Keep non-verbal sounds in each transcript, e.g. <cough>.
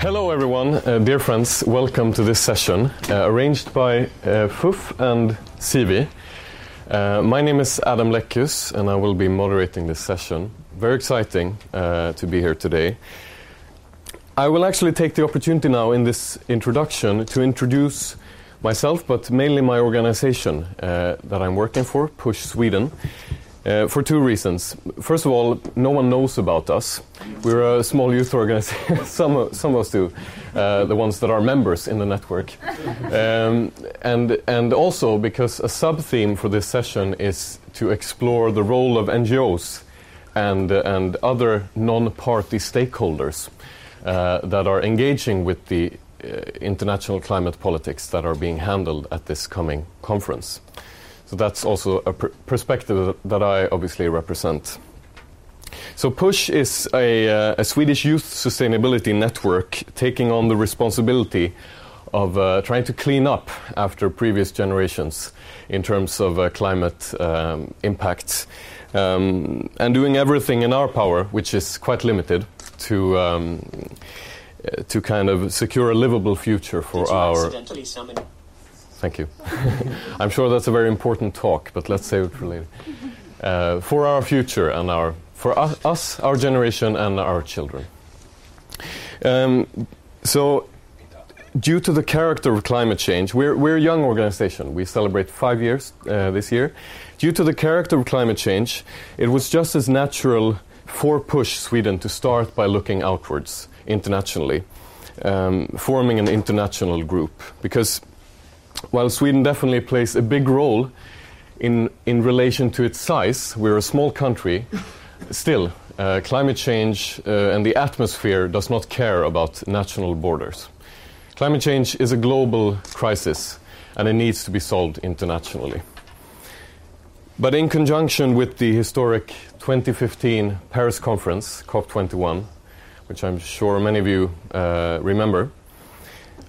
Hello, everyone. Uh, dear friends, welcome to this session uh, arranged by uh, FUF and SIWI. Uh, my name is Adam Leckius, and I will be moderating this session. Very exciting uh, to be here today. I will actually take the opportunity now in this introduction to introduce myself, but mainly my organization uh, that I'm working for, Push Sweden. Uh, for two reasons. First of all, no one knows about us. We're a small youth organization. <laughs> some, some of us do, uh, the ones that are members in the network. Um, and, and also because a sub theme for this session is to explore the role of NGOs and, uh, and other non party stakeholders uh, that are engaging with the uh, international climate politics that are being handled at this coming conference. So that's also a pr- perspective that I obviously represent. So Push is a, uh, a, Swedish youth sustainability network taking on the responsibility of uh, trying to clean up after previous generations in terms of uh, climate um, impact um, and doing everything in our power, which is quite limited, to um, to kind of secure a livable future for our. Thank you. <laughs> I'm sure that's a very important talk, but let's save it for later. Uh, for our future and our, for us, us, our generation, and our children. Um, so, due to the character of climate change, we're, we're a young organization. We celebrate five years uh, this year. Due to the character of climate change, it was just as natural for Push Sweden to start by looking outwards internationally, um, forming an international group. Because while Sweden definitely plays a big role in, in relation to its size, we're a small country, <laughs> still, uh, climate change uh, and the atmosphere does not care about national borders. Climate change is a global crisis and it needs to be solved internationally. But in conjunction with the historic 2015 Paris conference, COP21, which I'm sure many of you uh, remember,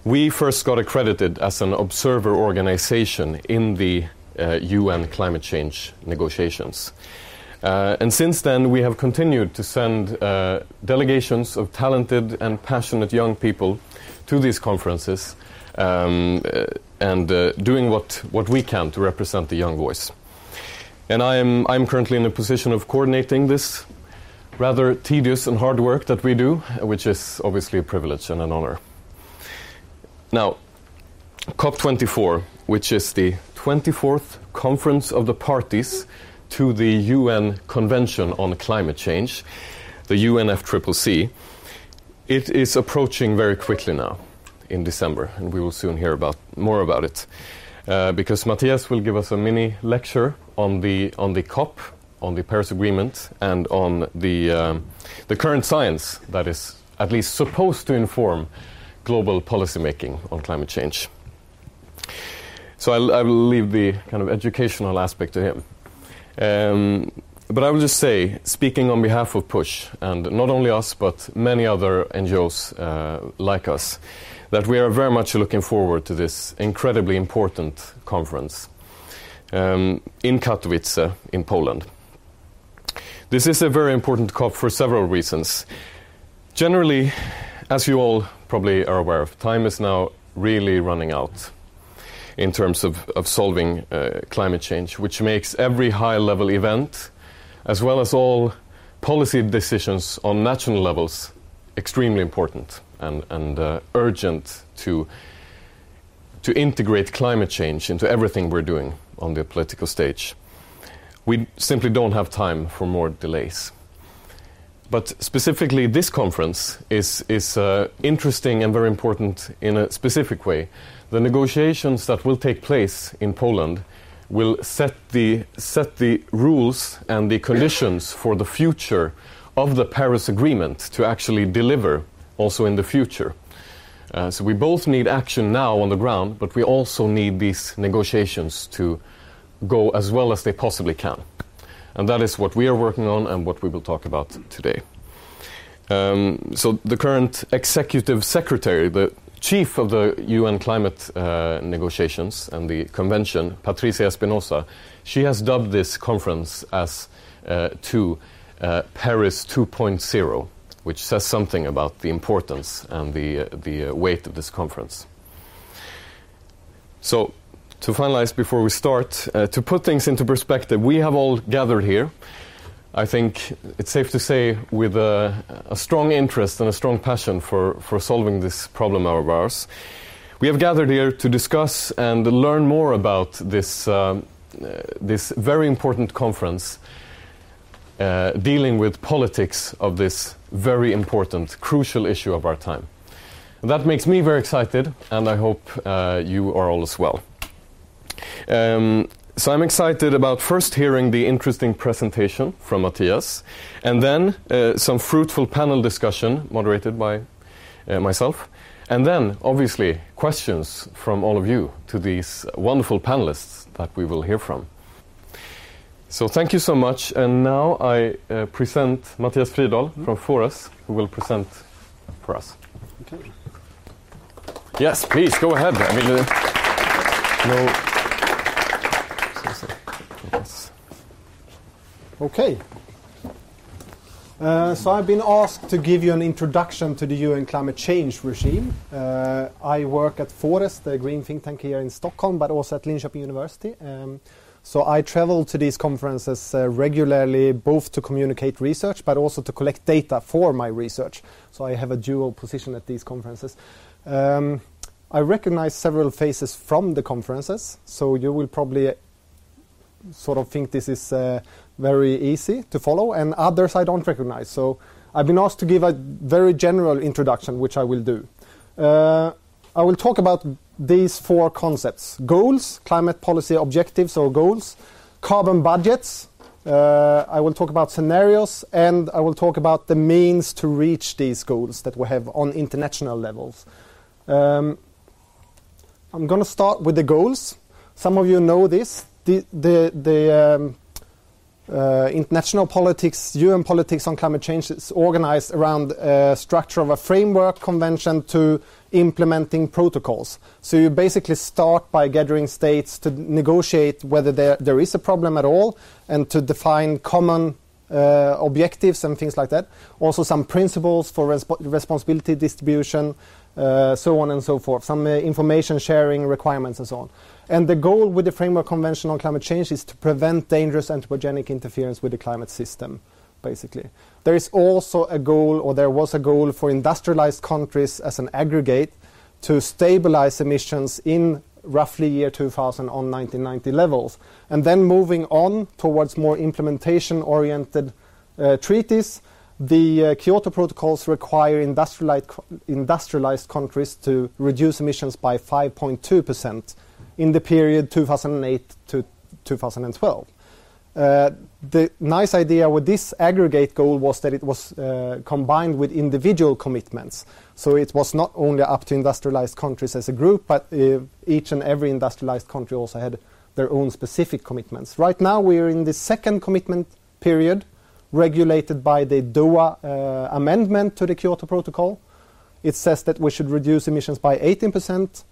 we first got accredited as an observer organization in the uh, UN climate change negotiations. Uh, and since then, we have continued to send uh, delegations of talented and passionate young people to these conferences um, uh, and uh, doing what, what we can to represent the young voice. And I am I'm currently in a position of coordinating this rather tedious and hard work that we do, which is obviously a privilege and an honor. Now, COP24, which is the 24th Conference of the Parties to the UN Convention on Climate Change, the UNFCCC, it is approaching very quickly now in December, and we will soon hear about, more about it. Uh, because Mathias will give us a mini lecture on the, on the COP, on the Paris Agreement, and on the, um, the current science that is at least supposed to inform global policymaking on climate change. So I'll, I will leave the kind of educational aspect to him. Um, but I will just say, speaking on behalf of Push, and not only us, but many other NGOs uh, like us, that we are very much looking forward to this incredibly important conference um, in Katowice, in Poland. This is a very important COP for several reasons. Generally, as you all probably are aware of, time is now really running out in terms of, of solving uh, climate change, which makes every high level event, as well as all policy decisions on national levels, extremely important and, and uh, urgent to, to integrate climate change into everything we're doing on the political stage. We simply don't have time for more delays. But specifically, this conference is, is uh, interesting and very important in a specific way. The negotiations that will take place in Poland will set the, set the rules and the conditions for the future of the Paris Agreement to actually deliver also in the future. Uh, so we both need action now on the ground, but we also need these negotiations to go as well as they possibly can. And that is what we are working on and what we will talk about today. Um, so the current executive secretary, the chief of the UN climate uh, negotiations and the convention, Patricia Espinosa, she has dubbed this conference as uh, to uh, Paris 2.0. which says something about the importance and the, uh, the uh, weight of this conference. So, to finalize before we start, uh, to put things into perspective, we have all gathered here. I think it's safe to say with a, a strong interest and a strong passion for, for solving this problem of ours. We have gathered here to discuss and learn more about this, uh, this very important conference uh, dealing with politics of this very important, crucial issue of our time. That makes me very excited, and I hope uh, you are all as well. Um, so I'm excited about first hearing the interesting presentation from Mathias, and then uh, some fruitful panel discussion moderated by uh, myself, and then obviously questions from all of you to these wonderful panelists that we will hear from. So thank you so much, and now I uh, present Mathias Fridahl mm-hmm. from Fores, who will present for us. Okay. Yes, please go ahead. I mean, uh, no. Okay. Uh, so I've been asked to give you an introduction to the UN climate change regime. Uh, I work at Fores, the green think tank here in Stockholm, but also at Linköping University. Um, so I travel to these conferences uh, regularly, both to communicate research, but also to collect data for my research. So I have a dual position at these conferences. Um, I recognize several faces from the conferences, so you will probably sort of think this is uh, very easy to follow, and others I don't recognize. So I've been asked to give a very general introduction, which I will do. Uh, I will talk about these four concepts goals, climate policy objectives or goals, carbon budgets. Uh, I will talk about scenarios and I will talk about the means to reach these goals that we have on international levels. Um, I'm going to start with the goals. Some of you know this. The, the, the um, uh, international politics, UN politics on climate change is organized around a structure of a framework convention to implementing protocols. So you basically start by gathering states to negotiate whether there, there is a problem at all and to define common uh, objectives and things like that. Also, some principles for resp- responsibility distribution, uh, so on and so forth, some uh, information sharing requirements and so on. And the goal with the Framework Convention on Climate Change is to prevent dangerous anthropogenic interference with the climate system, basically. There is also a goal, or there was a goal for industrialized countries as an aggregate to stabilize emissions in roughly year 2000 on 1990 levels. And then moving on towards more implementation oriented uh, treaties, the uh, Kyoto protocols require industrialized, industrialized countries to reduce emissions by 5.2 percent in the period 2008 to 2012. Uh, the nice idea with this aggregate goal was that it was uh, combined with individual commitments. So it was not only up to industrialized countries as a group, but uh, each and every industrialized country also had their own specific commitments. Right now, we are in the second commitment period, regulated by the Doha uh, amendment to the Kyoto Protocol. It says that we should reduce emissions by 18 percent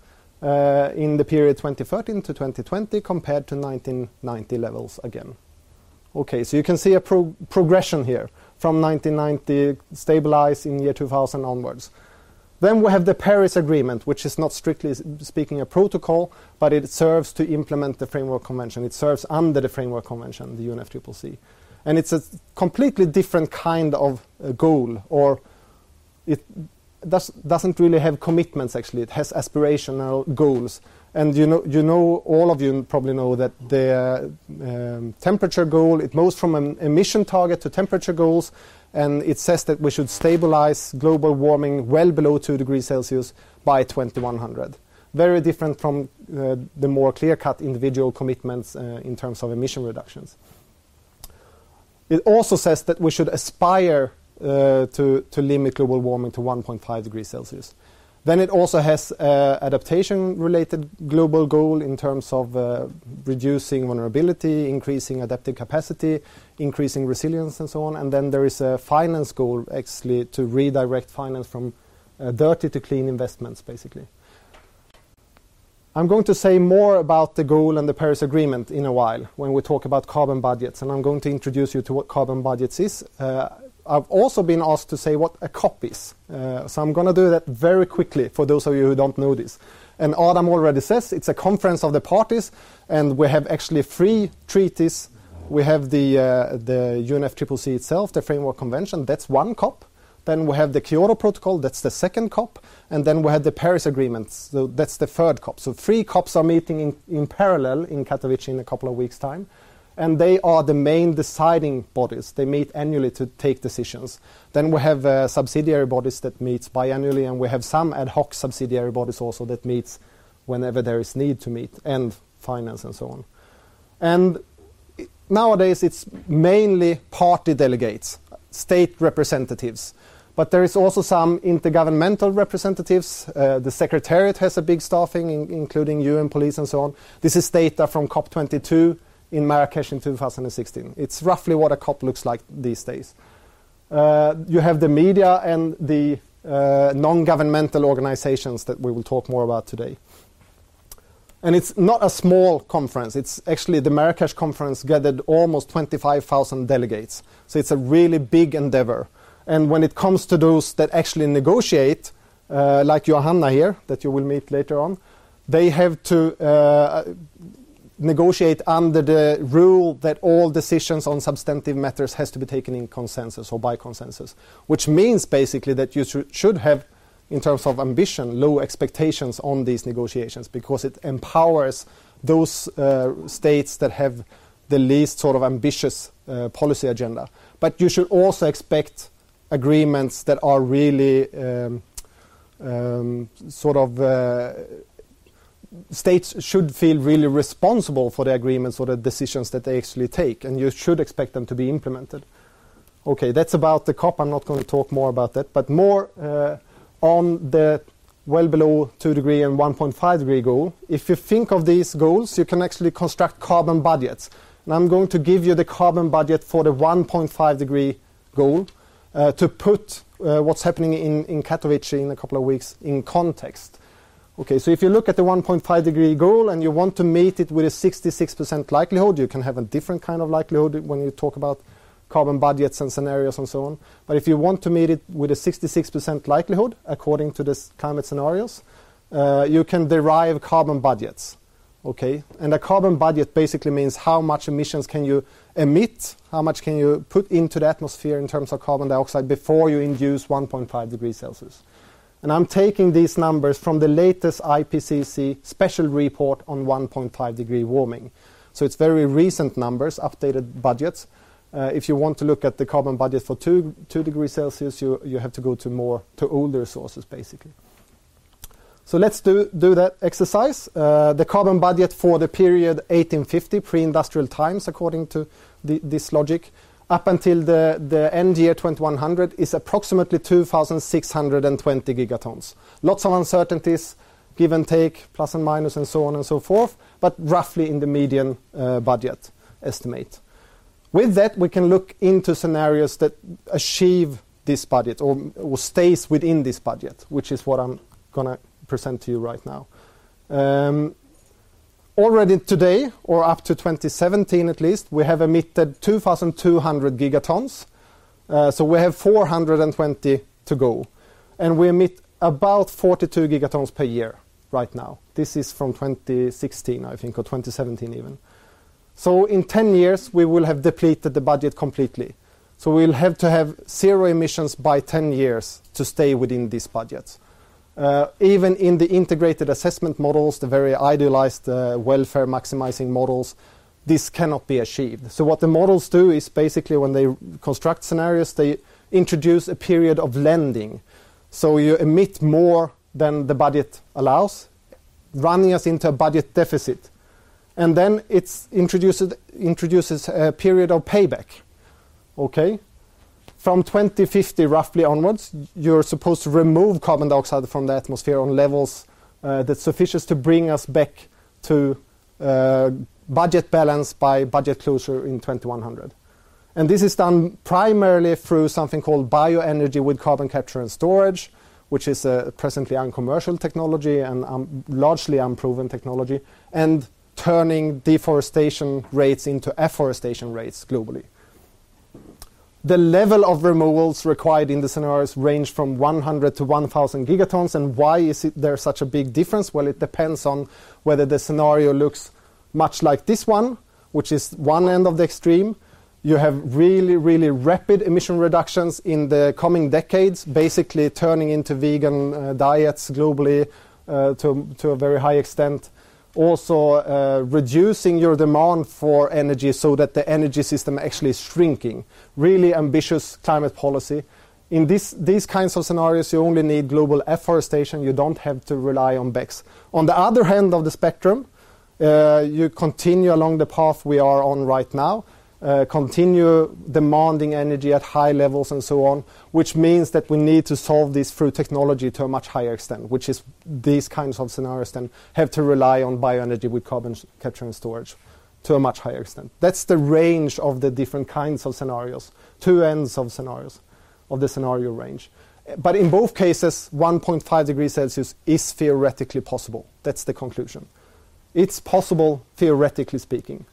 in the period 2013 to 2020 compared to 1990 levels again. Okay, so you can see a pro progression here from 1990 stabilized in year 2000 onwards. Then we have the Paris Agreement, which is not strictly speaking a protocol, but it serves to implement the Framework Convention. It serves under the Framework Convention, the UNFCCC. And it's a completely different kind of uh, goal, or it does, doesn't really have commitments actually. It has aspirational goals. And you know, you know, all of you probably know that the um, temperature goal, it moves from an emission target to temperature goals, and it says that we should stabilize global warming well below 2 degrees Celsius by 2100. Very different from uh, the more clear-cut individual commitments uh, in terms of emission reductions. It also says that we should aspire to, to limit global warming to 1.5 degrees Celsius. Then it also has uh, adaptation-related global goal in terms of uh, reducing vulnerability, increasing adaptive capacity, increasing resilience, and so on. And then there is a finance goal, actually, to redirect finance from uh, dirty to clean investments, basically. I'm going to say more about the goal and the Paris Agreement in a while when we talk about carbon budgets, and I'm going to introduce you to what carbon budgets is. I've also been asked to say what a COP is. Uh, so I'm going to do that very quickly for those of you who don't know this. And Adam already says it's a conference of the parties, and we have actually three treaties. We have the, uh, the UNFCCC itself, the Framework Convention, that's one COP. Then we have the Kyoto Protocol, that's the second COP. And then we have the Paris Agreement, so that's the third COP. So three COPs are meeting in, in parallel in Katowice in a couple of weeks' time and they are the main deciding bodies. They meet annually to take decisions. Then we have uh, subsidiary bodies that meet biannually, and we have some ad hoc subsidiary bodies also that meets whenever there is need to meet, and finance and so on. And nowadays it's mainly party delegates, state representatives. But there is also some intergovernmental representatives. Uh, the Secretariat has a big staffing, in, including UN police and so on. This is data from COP22 in Marrakesh in 2016. It's roughly what a COP looks like these days. Uh, you have the media and the uh, non-governmental organizations that we will talk more about today. And it's not a small conference. It's actually the Marrakesh conference gathered almost 25,000 delegates. So it's a really big endeavor. And when it comes to those that actually negotiate, uh, like Johanna here, that you will meet later on, they have to uh, negotiate under the rule that all decisions on substantive matters has to be taken in consensus or by consensus, which means basically that you sh- should have, in terms of ambition, low expectations on these negotiations because it empowers those uh, states that have the least sort of ambitious uh, policy agenda. But you should also expect agreements that are really um, um, sort of uh, states should feel really responsible for the agreements or the decisions that they actually take, and you should expect them to be implemented. Okay, that's about the COP. I'm not going to talk more about that, but more uh, on the well below 2 degree and 1.5 degree goal. If you think of these goals, you can actually construct carbon budgets. And I'm going to give you the carbon budget for the 1.5 degree goal uh, to put uh, what's happening in, in Katowice in a couple of weeks in context. Okay, so if you look at the 1.5 degree goal and you want to meet it with a 66% likelihood, you can have a different kind of likelihood when you talk about carbon budgets and scenarios and so on. But if you want to meet it with a 66% likelihood, according to the climate scenarios, uh, you can derive carbon budgets. Okay, and a carbon budget basically means how much emissions can you emit, how much can you put into the atmosphere in terms of carbon dioxide before you induce 1.5 degrees Celsius. And I'm taking these numbers from the latest IPCC special report on 1.5 degree warming. So it's very recent numbers, updated budgets. Uh, if you want to look at the carbon budget for 2, two degrees Celsius, you, you have to go to more to older sources, basically. So let's do, do that exercise. Uh, the carbon budget for the period 1850, pre-industrial times, according to the, this logic, up until the, end year 2100 is approximately 2,620 gigatons. Lots of uncertainties, give and take, plus and minus, and so on and so forth, but roughly in the median uh, budget estimate. With that, we can look into scenarios that achieve this budget or, or stays within this budget, which is what I'm going to present to you right now. Already today, or up to 2017 at least, we have emitted 2,200 gigatons. Uh, so we have 420 to go. And we emit about 42 gigatons per year right now. This is from 2016, I think, or 2017 even. So in 10 years, we will have depleted the budget completely. So we'll have to have zero emissions by 10 years to stay within these budgets. Uh, even in the integrated assessment models, the very idealized uh, welfare maximizing models, this cannot be achieved. So what the models do is basically when they construct scenarios, they introduce a period of lending. So you emit more than the budget allows, running us into a budget deficit. And then it introduces, introduces a period of payback. Okay? From 2050 roughly onwards, you're supposed to remove carbon dioxide from the atmosphere on levels uh, that's sufficient to bring us back to uh, budget balance by budget closure in 2100. And this is done primarily through something called bioenergy with carbon capture and storage, which is a presently uncommercial technology and um, largely unproven technology, and turning deforestation rates into afforestation rates globally. The level of removals required in the scenarios range from 100 to 1,000 gigatons. And why is it there such a big difference? Well, it depends on whether the scenario looks much like this one, which is one end of the extreme. You have really, really rapid emission reductions in the coming decades, basically turning into vegan uh, diets globally uh, to, to a very high extent also uh, reducing your demand for energy so that the energy system actually is shrinking. Really ambitious climate policy. In this, these kinds of scenarios, you only need global afforestation. You don't have to rely on BECCS. On the other hand of the spectrum, uh, you continue along the path we are on right now, Uh, continue demanding energy at high levels and so on, which means that we need to solve this through technology to a much higher extent, which is these kinds of scenarios then have to rely on bioenergy with carbon capture and storage to a much higher extent. That's the range of the different kinds of scenarios, two ends of scenarios, of the scenario range. But in both cases, 1.5 degrees Celsius is theoretically possible. That's the conclusion. It's possible, theoretically speaking.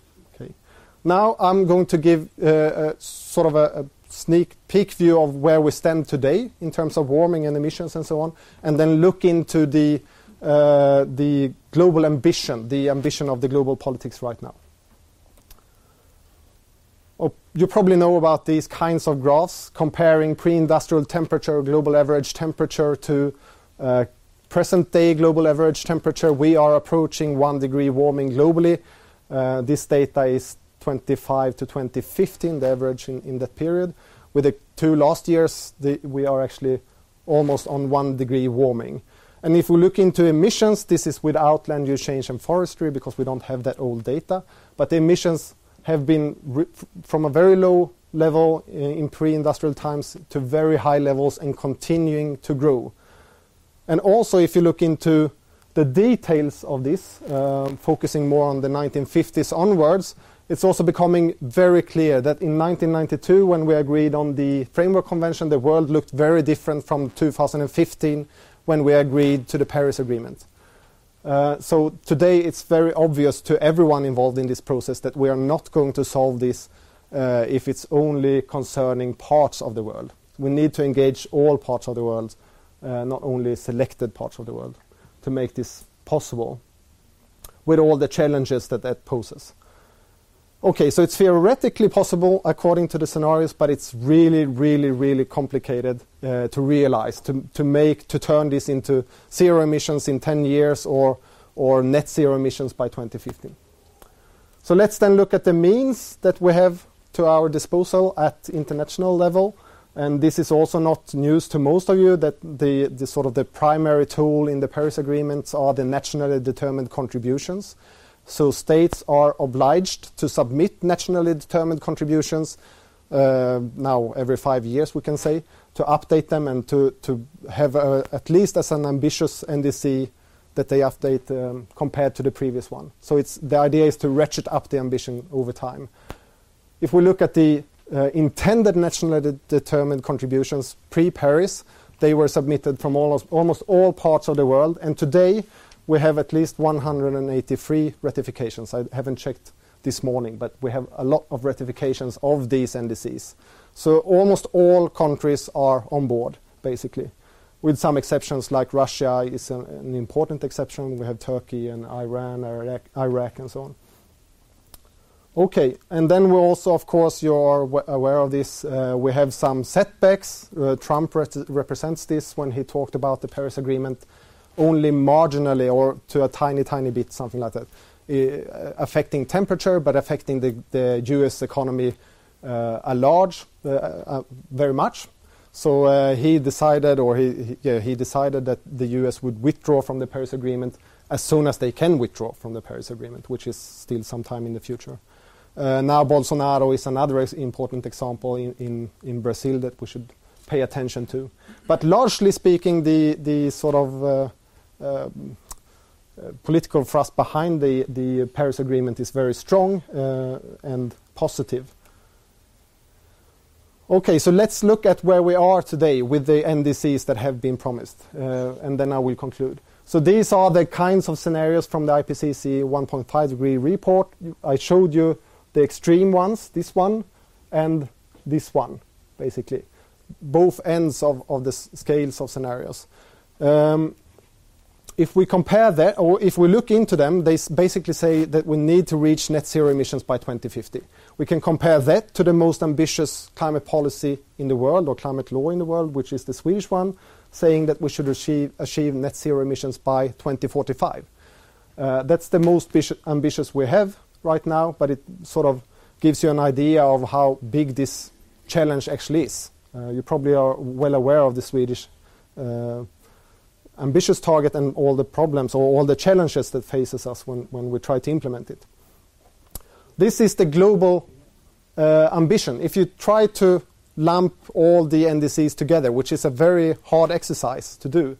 Now I'm going to give uh, a, sort of a, a, sneak peek view of where we stand today in terms of warming and emissions and so on, and then look into the, uh, global ambition, the ambition of the global politics right now. Oh, you probably know about these kinds of graphs comparing pre-industrial temperature, global average temperature to uh, present day global average temperature. We are approaching one degree warming globally. Uh, this data is 25 to 2015, the average in, that period. With the two last years, we are actually almost on one degree warming. And if we look into emissions, this is without land use change and forestry because we don't have that old data. But the emissions have been from a very low level in, in pre-industrial times to very high levels and continuing to grow. And also, if you look into the details of this, uh, focusing more on the 1950s onwards, it's also becoming very clear that in 1992, when we agreed on the Framework Convention, the world looked very different from 2015 when we agreed to the Paris Agreement. Uh, so today it's very obvious to everyone involved in this process that we are not going to solve this uh, if it's only concerning parts of the world. We need to engage all parts of the world, uh, not only selected parts of the world, to make this possible with all the challenges that that poses. Okay, so it's theoretically possible according to the scenarios, but it's really, really, really complicated uh, to realize, to, to make, to turn this into zero emissions in 10 years or, or net zero emissions by 2015. So let's then look at the means that we have to our disposal at international level. And this is also not news to most of you that the, the sort of the primary tool in the Paris agreements are the nationally determined contributions. So states are obliged to submit nationally determined contributions uh, now every five years, we can say, to update them and to, to have a, at least as an ambitious NDC that they update um, compared to the previous one. So it's, the idea is to ratchet up the ambition over time. If we look at the uh, intended nationally de determined contributions pre-Paris, they were submitted from almost, almost all parts of the world, and today we have at least 183 ratifications. I haven't checked this morning, but we have a lot of ratifications of these NDCs. So almost all countries are on board, basically, with some exceptions like Russia is an, an important exception. We have Turkey and Iran, Iraq, Iraq, and so on. Okay, and then we also, of course, you're aware of this. Uh, we have some setbacks. Uh, Trump re represents this when he talked about the Paris Agreement only marginally or to a tiny, tiny bit, something like that, uh, affecting temperature, but affecting the, the US economy uh, a large, uh, uh, very much. So uh, he decided, or he, he, yeah, he decided that the US would withdraw from the Paris Agreement as soon as they can withdraw from the Paris Agreement, which is still some time in the future. Uh, now Bolsonaro is another ex important example in, in, in Brazil that we should pay attention to. But largely speaking, the, the sort of um, uh, political thrust behind the, the Paris Agreement is very strong uh, and positive. Okay, so let's look at where we are today with the NDCs that have been promised, uh, and then I will conclude. So these are the kinds of scenarios from the IPCC 1.5 degree report. I showed you the extreme ones, this one and this one. basically, both ends of, of the scales of scenarios. Um, if we compare that, or if we look into them, they basically say that we need to reach net zero emissions by 2050. We can compare that to the most ambitious climate policy in the world, or climate law in the world, which is the Swedish one, saying that we should achieve, achieve net zero emissions by 2045. Uh, that's the most ambitious we have right now, but it sort of gives you an idea of how big this challenge actually is. Uh, you probably are well aware of the Swedish uh, ambitious target and all the problems or all the challenges that faces us when, when we try to implement it. This is the global uh, ambition. If you try to lump all the NDCs together, which is a very hard exercise to do,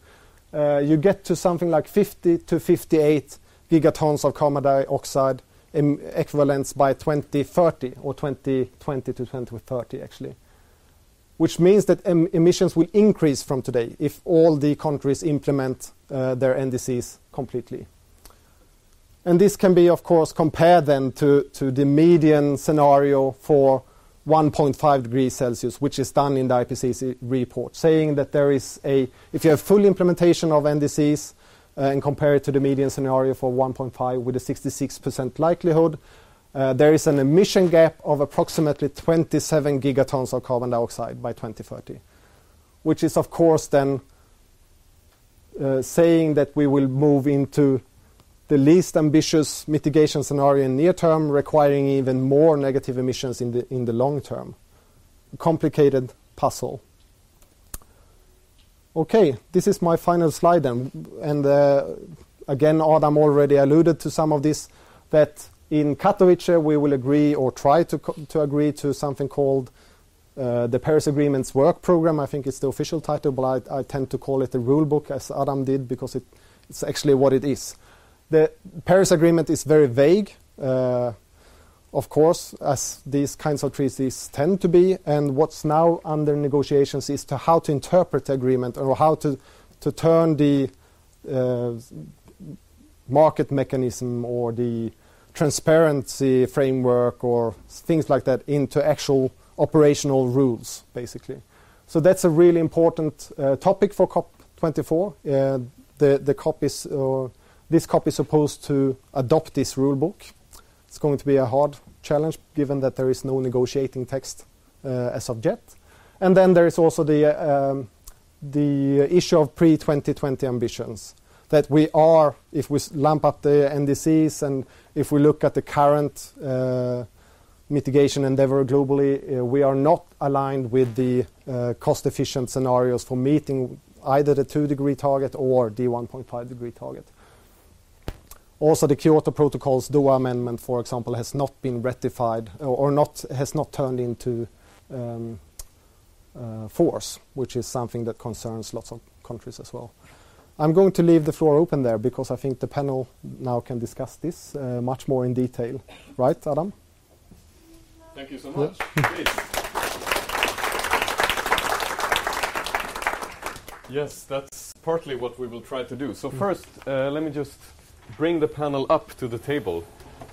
uh, you get to something like 50 to 58 gigatons of carbon dioxide equivalents by 2030 or 2020 to 2030 actually which means that em emissions will increase from today if all the countries implement uh, their NDCs completely. And this can be, of course, compared then to, to the median scenario for 1.5 degrees Celsius, which is done in the IPCC report, saying that there is a, if you have full implementation of NDCs uh, and compare it to the median scenario for 1.5 with a 66% likelihood, there is an emission gap of approximately 27 gigatons of carbon dioxide by 2030, which is, of course, then uh, saying that we will move into the least ambitious mitigation scenario in near term, requiring even more negative emissions in the, in the long term. Complicated puzzle. Okay, this is my final slide then. And uh, again, Adam already alluded to some of this, that in Katowice, we will agree or try to, to agree to something called uh, the Paris Agreement's work program. I think it's the official title, but I, I tend to call it the rule book, as Adam did, because it, it's actually what it is. The Paris Agreement is very vague, uh, of course, as these kinds of treaties tend to be. And what's now under negotiations is to how to interpret the agreement or how to, to turn the uh, market mechanism or the transparency framework or things like that into actual operational rules, basically. So that's a really important uh, topic for COP24. Uh, the the COP is uh, this COP is supposed to adopt this rule book. It's going to be a hard challenge given that there is no negotiating text uh, as of yet. And then there is also the um, the issue of pre-2020 ambitions that we are, if we lump up the NDCs and if we look at the current uh, mitigation endeavor globally, uh, we are not aligned with the uh, cost-efficient scenarios for meeting either the 2-degree target or the 1.5-degree target. Also, the Kyoto Protocol's Doha Amendment, for example, has not been ratified or not has not turned into um, force, which is something that concerns lots of countries as well. I'm going to leave the floor open there because I think the panel now can discuss this uh, much more in detail. Right, Adam? Thank you so much. Yeah. <laughs> yes, that's partly what we will try to do. So, mm. first, uh, let me just bring the panel up to the table.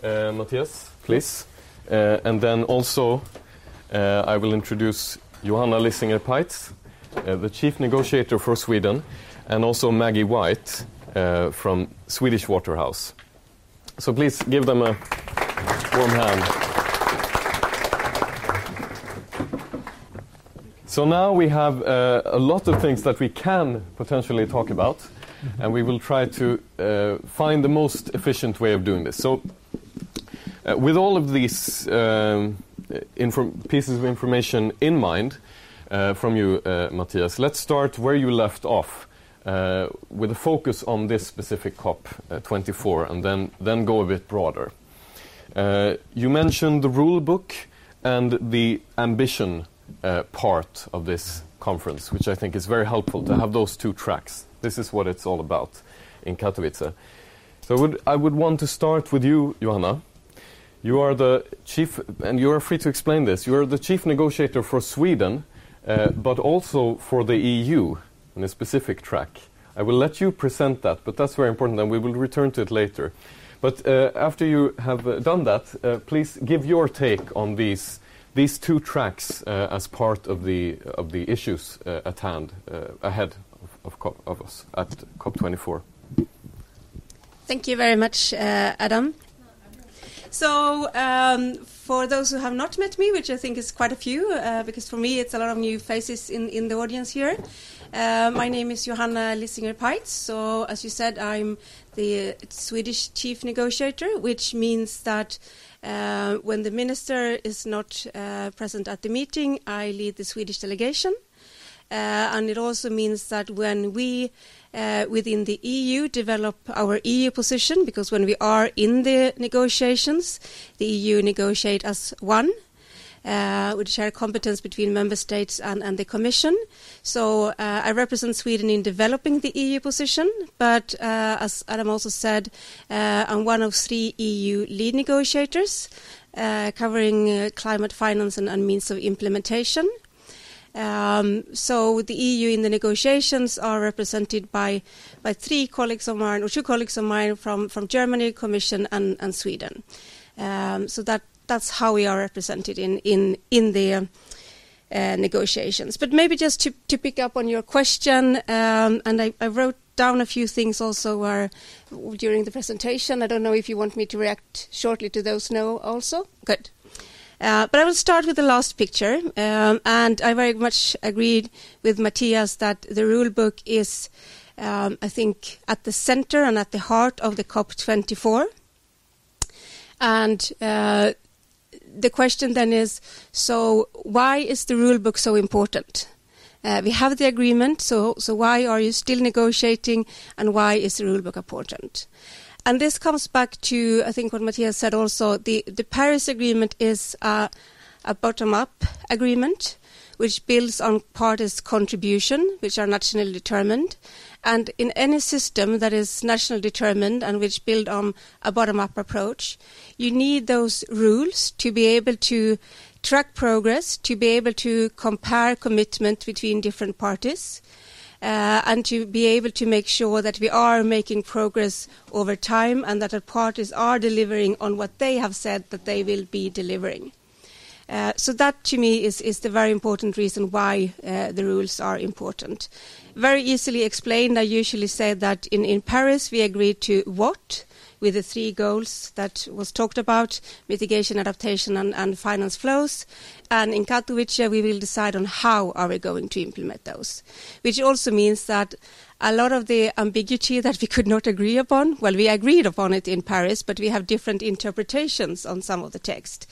Uh, Mathias, please. Uh, and then also, uh, I will introduce Johanna Lissinger Peitz, uh, the chief negotiator for Sweden and also Maggie White uh, from Swedish Water House. So please give them a warm hand. So now we have uh, a lot of things that we can potentially talk about, and we will try to uh, find the most efficient way of doing this. So, uh, with all of these um, pieces of information in mind uh, from you, uh, Mathias, let's start where you left off with a focus on this specific COP24 uh, and then, then go a bit broader. Uh, you mentioned the rule book and the ambition part of this conference, which I think is very helpful to have those two tracks. This is what it's all about in Katowice. So I would, I would want to start with you, Johanna. You are the chief, and you are free to explain this. You are the chief negotiator for Sweden, uh, but also for the EU in a specific track. I will let you present that, but that's very important, and we will return to it later. But uh, after you have uh, done that, uh, please give your take on these these two tracks uh, as part of the of the issues uh, at hand uh, ahead of, of, of, us at COP24. Thank you very much, Adam. So, um, for those who have not met me, which I think is quite a few, because for me it's a lot of new faces in, in the audience here. Uh, my name is Johanna Lissinger Peitz. So, as you said, I'm the Swedish chief negotiator, which means that uh, when the minister is not uh, present at the meeting, I lead the Swedish delegation. Uh, and it also means that when we uh, within the EU develop our EU position, because when we are in the negotiations, the EU negotiate as one. Uh, with competence between member states and, and the Commission. So uh, I represent Sweden in developing the EU position, but uh, as Adam also said, uh, I'm one of three EU lead negotiators uh, covering uh, climate finance and, and means of implementation. Um, so the EU in the negotiations are represented by by three colleagues of mine or two colleagues of mine from from Germany, Commission, and, and Sweden. Um, so that that's how we are represented in in in the uh, negotiations. But maybe just to to pick up on your question, um, and I, I wrote down a few things also where during the presentation. I don't know if you want me to react shortly to those. No, also good. Uh, but I will start with the last picture, um, and I very much agreed with Mathias that the rule book is, um, I think, at the center and at the heart of the COP24. And uh, the question then is so, why is the rule book so important? Uh, we have the agreement, so, so why are you still negotiating, and why is the rule book important? And this comes back to, I think, what Mathias said also. The, the Paris Agreement is a, a bottom up agreement which builds on parties' contribution, which are nationally determined. And in any system that is nationally determined and which build on a bottom up approach, you need those rules to be able to track progress, to be able to compare commitment between different parties uh, and to be able to make sure that we are making progress over time and that our parties are delivering on what they have said that they will be delivering. Uh, so that to me is, is the very important reason why uh, the rules are important. Very easily explained, I usually say that in, in Paris we agreed to what, with the three goals that was talked about, mitigation, adaptation, and, and finance flows. And in Katowice, we will decide on how are we going to implement those, which also means that a lot of the ambiguity that we could not agree upon, well, we agreed upon it in Paris, but we have different interpretations on some of the text,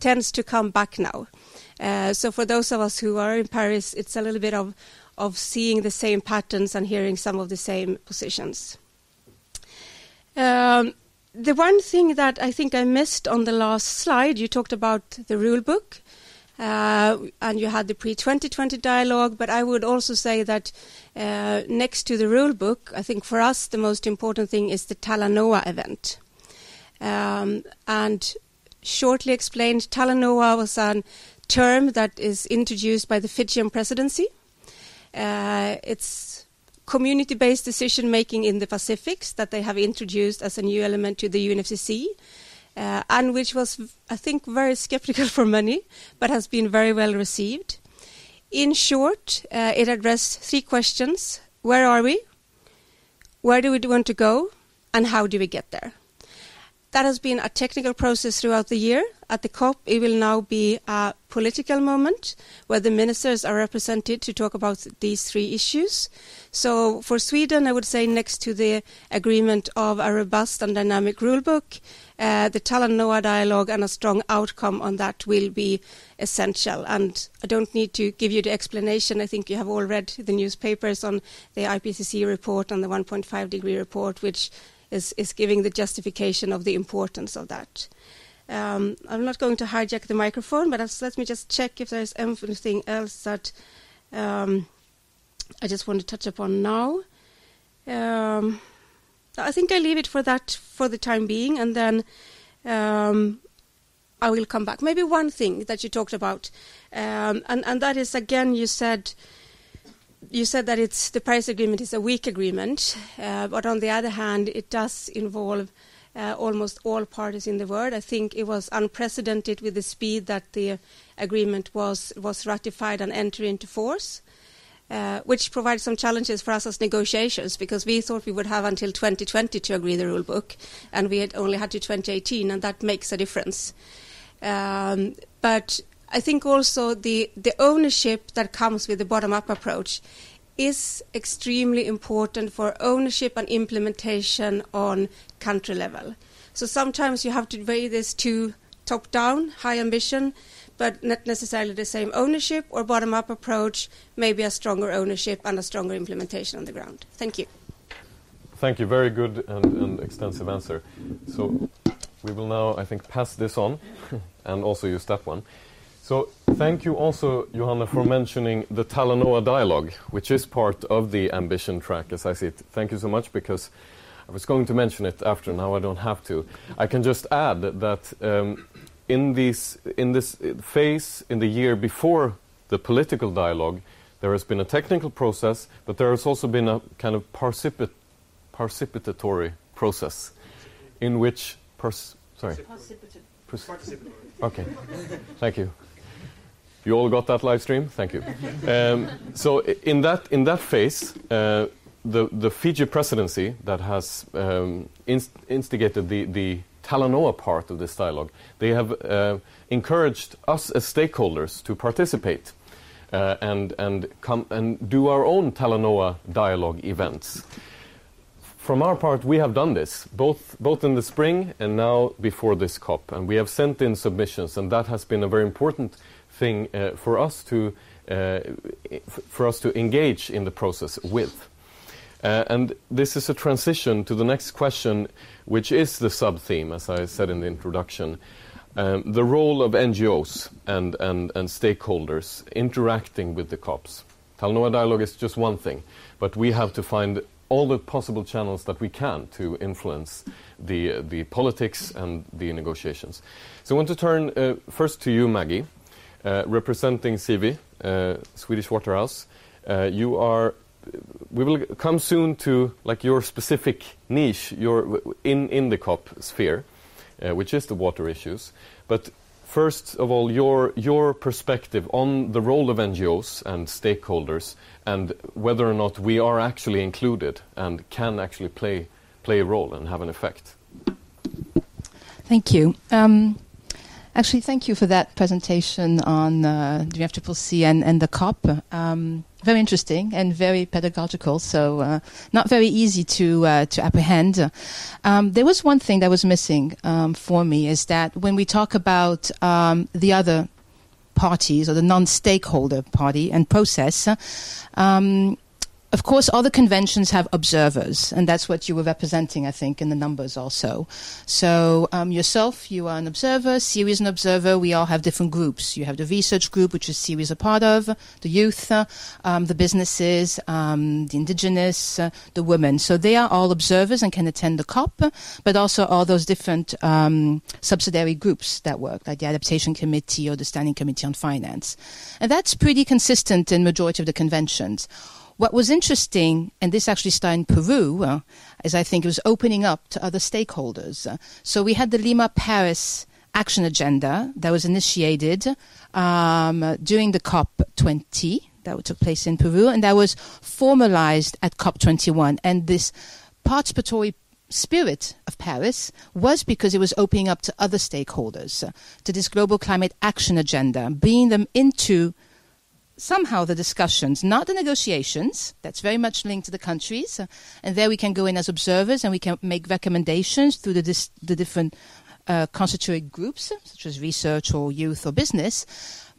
tends to come back now. Uh, so for those of us who are in Paris, it's a little bit of of seeing the same patterns and hearing some of the same positions. Um, the one thing that I think I missed on the last slide, you talked about the rule book. Uh, and you had the pre 2020 dialogue, but I would also say that uh, next to the rule book, I think for us the most important thing is the Talanoa event. Um, and shortly explained, Talanoa was a term that is introduced by the Fijian presidency. Uh, it's community based decision making in the Pacifics that they have introduced as a new element to the UNFCCC. Uh, and which was, I think, very skeptical <laughs> for many, but has been very well received. In short, uh, it addressed three questions Where are we? Where do we want to go? And how do we get there? That has been a technical process throughout the year. At the COP, it will now be a political moment where the ministers are represented to talk about these three issues. So, for Sweden, I would say next to the agreement of a robust and dynamic rulebook, uh, the Talanoa dialogue and a strong outcome on that will be essential. And I don't need to give you the explanation. I think you have all read the newspapers on the IPCC report and the 1.5 degree report, which is, is giving the justification of the importance of that. Um, I'm not going to hijack the microphone, but let me just check if there's anything else that um, I just want to touch upon now. Um, I think I leave it for that for the time being, and then um, I will come back. Maybe one thing that you talked about, um, and and that is again you said you said that it's the Paris Agreement is a weak agreement, uh, but on the other hand, it does involve uh, almost all parties in the world. I think it was unprecedented with the speed that the agreement was was ratified and entered into force. Uh, which provides some challenges for us as negotiations because we thought we would have until 2020 to agree the rule book, and we had only had to 2018, and that makes a difference. Um, but I think also the the ownership that comes with the bottom up approach is extremely important for ownership and implementation on country level. So sometimes you have to weigh this two top down, high ambition, but not necessarily the same ownership or bottom up approach, maybe a stronger ownership and a stronger implementation on the ground. Thank you. Thank you. Very good and, and extensive answer. So we will now, I think, pass this on <laughs> and also use that one. So thank you also, Johanna, for mentioning the Talanoa dialogue, which is part of the ambition track, as I see it. Thank you so much because I was going to mention it after. Now I don't have to. I can just add that um, in this in this phase in the year before the political dialogue, there has been a technical process, but there has also been a kind of participatory process in which pers- sorry. Participatory. Okay. Thank you. You all got that live stream? Thank you. <laughs> Um, so in that in that phase, uh, the the Fiji presidency that has um, inst instigated the the Talanoa part of this dialogue, they have uh, encouraged us as stakeholders to participate uh, and and come and do our own Talanoa dialogue events. From our part, we have done this both both in the spring and now before this COP, and we have sent in submissions, and that has been a very important thing uh, for us to uh, for us to engage in the process with. Uh, and this is a transition to the next question, which is the sub theme, as I said in the introduction. Um, the role of NGOs and, and, and stakeholders interacting with the COPs. Talanoa Dialogue is just one thing, but we have to find all the possible channels that we can to influence the, the politics and the negotiations. So I want to turn uh, first to you, Maggie. Uh, representing SIWI, uh, Swedish Water House. Uh, you are. We will come soon to like your specific niche, your in in the COP sphere, which is the water issues. But first of all, your your perspective on the role of NGOs and stakeholders, and whether or not we are actually included and can actually play play a role and have an effect. Thank you. Um, Actually, thank you for that presentation on uh, UNFCCC and, and the COP. Um, very interesting and very pedagogical, so uh, not very easy to uh, to apprehend. Um, there was one thing that was missing um, for me is that when we talk about um, the other parties or the non-stakeholder party and process, um, of course, all the conventions have observers, and that's what you were representing, I think, in the numbers also. So, um, yourself, you are an observer, SIWI is an observer. We all have different groups. You have the research group, which is SIWI is a part of, the youth, um, the businesses, um, the indigenous, uh, the women. So, they are all observers and can attend the COP, but also all those different um, subsidiary groups that work, like the Adaptation Committee or the Standing Committee on Finance. And that's pretty consistent in majority of the conventions. What was interesting, and this actually started in Peru, uh, is I think it was opening up to other stakeholders. Uh, so we had the Lima Paris action agenda that was initiated um, during the COP20 that took place in Peru, and that was formalized at COP21. And this participatory spirit of Paris was because it was opening up to other stakeholders, uh, to this global climate action agenda, bringing them into somehow the discussions, not the negotiations. That's very much linked to the countries, uh, and there we can go in as observers and we can make recommendations through the dis- the different uh, constituent groups, such as research or youth or business.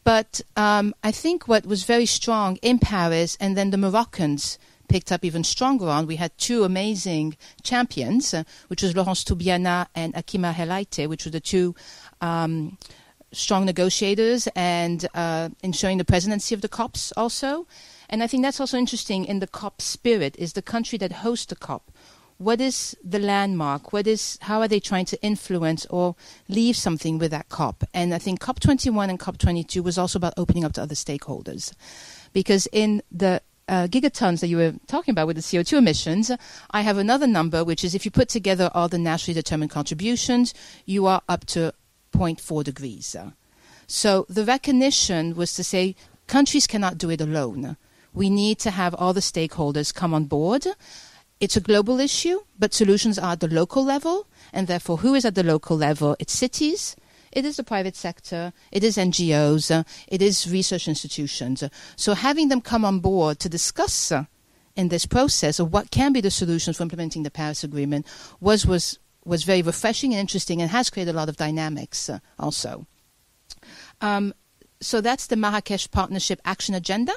But um, I think what was very strong in Paris, and then the Moroccans picked up even stronger on. We had two amazing champions, uh, which was Laurence Tubiana and Hakima El Haite, which were the two. Um, strong negotiators and uh, ensuring the presidency of the COPs also. And I think that's also interesting in the COP spirit is the country that hosts the COP. What is the landmark? What is how are they trying to influence or leave something with that COP? And I think COP21 and COP22 was also about opening up to other stakeholders, because in the uh, gigatons that you were talking about with the CO2 emissions, I have another number, which is if you put together all the nationally determined contributions, you are up to 0.4 degrees. So the recognition was to say countries cannot do it alone. We need to have all the stakeholders come on board. It's a global issue, but solutions are at the local level, and therefore, who is at the local level? It's cities, it is the private sector, it is NGOs, it is research institutions. So having them come on board to discuss uh, in this process of what can be the solutions for implementing the Paris Agreement was was was very refreshing and interesting, and has created a lot of dynamics uh, also. Um, so that's the Marrakesh Partnership Action Agenda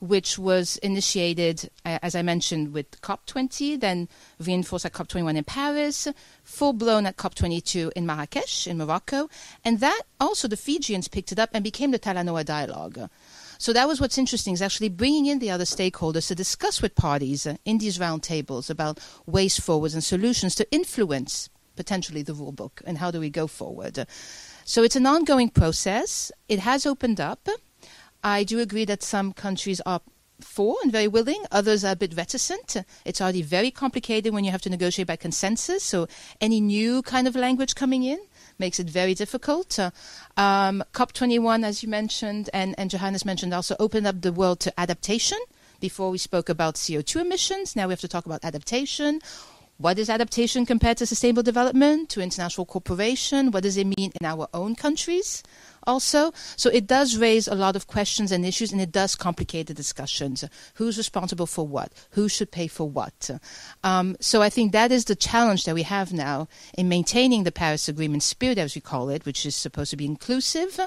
which was initiated, uh, as I mentioned, with COP20, then reinforced at COP21 in Paris, full blown at COP22 in Marrakesh, in Morocco. And that also the Fijians picked it up and became the Talanoa Dialogue. So that was what's interesting is actually bringing in the other stakeholders to discuss with parties uh, in these roundtables about ways forwards and solutions to influence potentially the rule book and how do we go forward. So it's an ongoing process. It has opened up. I do agree that some countries are for and very willing. Others are a bit reticent. It's already very complicated when you have to negotiate by consensus. So any new kind of language coming in makes it very difficult. Uh, um, COP21, as you mentioned, and, and Johannes mentioned, also opened up the world to adaptation. Before we spoke about CO2 emissions, now we have to talk about adaptation. What is adaptation compared to sustainable development, to international cooperation? What does it mean in our own countries? Also. So it does raise a lot of questions and issues, and it does complicate the discussions. Who's responsible for what? Who should pay for what? Um, so I think that is the challenge that we have now in maintaining the Paris Agreement spirit, as we call it, which is supposed to be inclusive,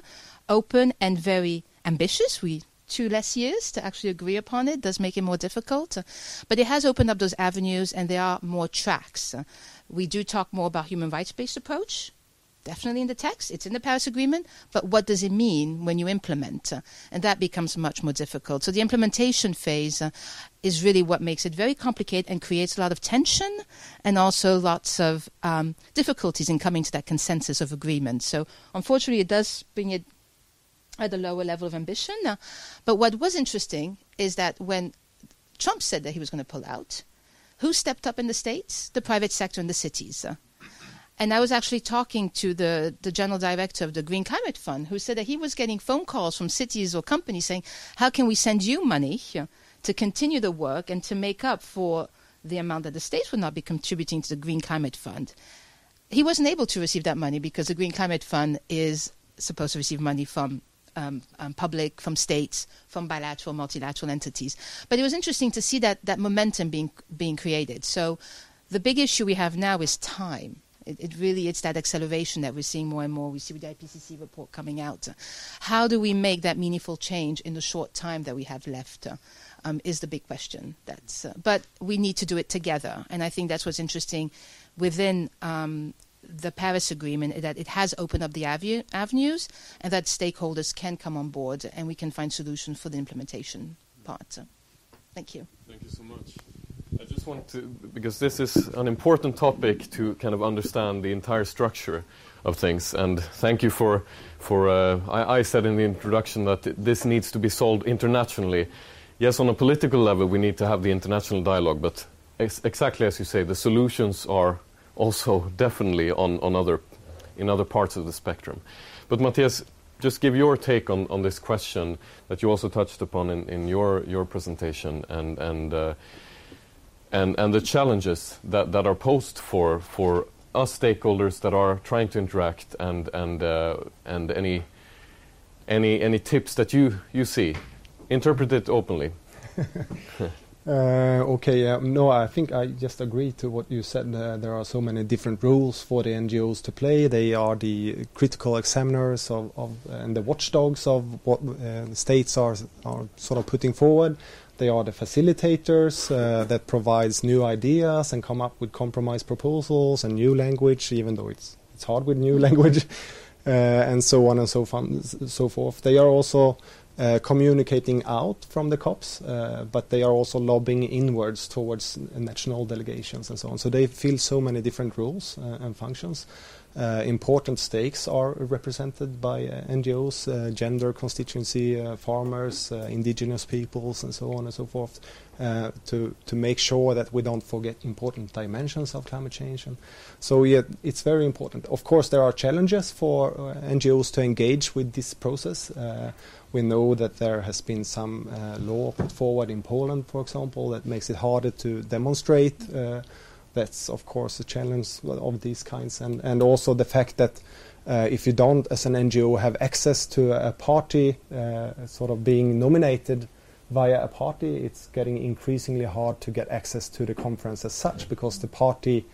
open, and very ambitious. We two less years to actually agree upon it does make it more difficult. But it has opened up those avenues and there are more tracks. We do talk more about human rights based approach definitely in the text, it's in the Paris Agreement, but what does it mean when you implement? Uh, and that becomes much more difficult. So the implementation phase uh, is really what makes it very complicated and creates a lot of tension and also lots of um, difficulties in coming to that consensus of agreement. So unfortunately, it does bring it at a lower level of ambition. Uh, but what was interesting is that when Trump said that he was going to pull out, who stepped up in the states? The private sector and the cities. And I was actually talking to the, the general director of the Green Climate Fund, who said that he was getting phone calls from cities or companies saying, How can we send you money to continue the work and to make up for the amount that the states would not be contributing to the Green Climate Fund? He wasn't able to receive that money because the Green Climate Fund is supposed to receive money from um, um, public, from states, from bilateral, multilateral entities. But it was interesting to see that, that momentum being, being created. So the big issue we have now is time. It, it, really it's that acceleration that we're seeing more and more. We see with the IPCC report coming out. How do we make that meaningful change in the short time that we have left? Um, is the big question. That's, uh, but we need to do it together, and I think that's what's interesting within um, the Paris Agreement that it has opened up the avenue, avenues, and that stakeholders can come on board, and we can find solutions for the implementation part. So, thank you. Thank you so much. Just want to, because this is an important topic to kind of understand the entire structure of things. And thank you for, for uh, I, I, said in the introduction that this needs to be solved internationally. Yes, on a political level, we need to have the international dialogue, but ex- exactly as you say, the solutions are also definitely on, on other, in other parts of the spectrum. But Mathias, just give your take on, on this question that you also touched upon in, in your, your presentation and, and uh, and, and the challenges that, that are posed for, for us stakeholders that are trying to interact and, and, uh, and any, any, any tips that you, you see. Interpret it openly. <laughs> <laughs> uh, okay, uh, no, I think I just agree to what you said. Uh, there are so many different rules for the NGOs to play. They are the critical examiners of, of and the watchdogs of what uh, states are, are sort of putting forward. They are the facilitators uh, that provides new ideas and come up with compromise proposals and new language, even though it's it's hard with new <laughs> language, uh, and so on and so, fun, so forth. They are also uh, communicating out from the COPs, uh, but they are also lobbying inwards towards national delegations and so on. So they fill so many different roles uh, and functions. Uh, important stakes are represented by uh, NGOs, uh, gender constituency, uh, farmers, uh, indigenous peoples, and so on and so forth, uh, to to make sure that we don't forget important dimensions of climate change. And so, yeah, it's very important. Of course, there are challenges for NGOs to engage with this process. we know that there has been some law put forward in Poland, for example, that makes it harder to demonstrate that's of course a challenge of these kinds, and and also the fact that uh, if you don't, as an NGO, have access to a party, uh, sort of being nominated via a party, it's getting increasingly hard to get access to the conference as such because the party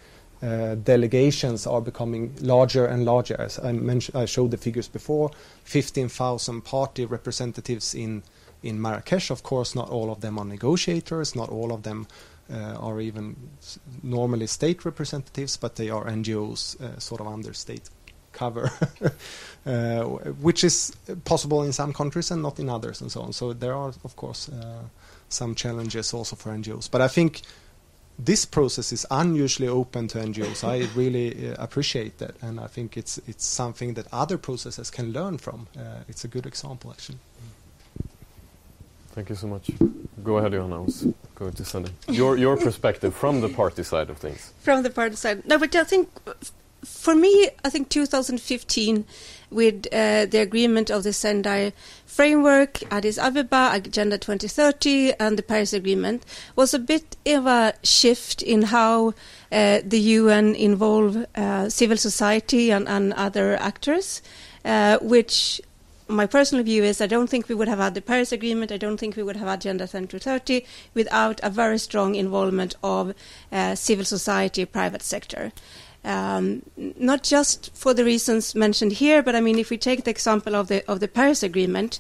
uh, delegations are becoming larger and larger. As I mentioned, I showed the figures before: 15,000 party representatives in in Marrakesh. Of course, not all of them are negotiators, not all of them are even normally state representatives, but they are NGOs uh, sort of under state cover, <laughs> uh, which is possible in some countries and not in others, and so on. So there are, of course, some challenges also for NGOs. But I think this process is unusually open to NGOs. I <laughs> really uh, appreciate that, and I think it's it's something that other processes can learn from. Uh, it's a good example, actually. Thank you so much. Go ahead, Johanna. I was going to send. Your, your perspective from the party side of things. From the party side. No, but I think for me, I think 2015, with uh, the agreement of the Sendai framework, Addis Ababa, Agenda 2030, and the Paris Agreement, was a bit of a shift in how uh, the UN involve uh, civil society and, and other actors, uh, which my personal view is I don't think we would have had the Paris Agreement, I don't think we would have had Agenda 2030 without a very strong involvement of uh, civil society, private sector. Um, not just for the reasons mentioned here, but I mean, if we take the example of the of the Paris Agreement,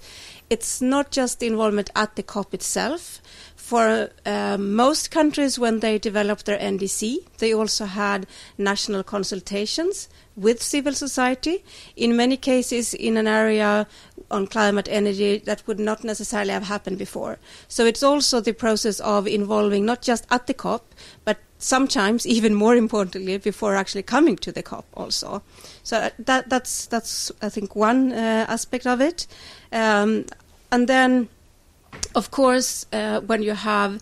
it's not just the involvement at the COP itself. For uh, most countries, when they developed their NDC, they also had national consultations with civil society. In many cases, in an area on climate energy that would not necessarily have happened before. So it's also the process of involving not just at the COP, but sometimes <laughs> even more importantly before actually coming to the COP also. So uh, that that's that's I think one uh, aspect of it, um, and then of course uh, when you have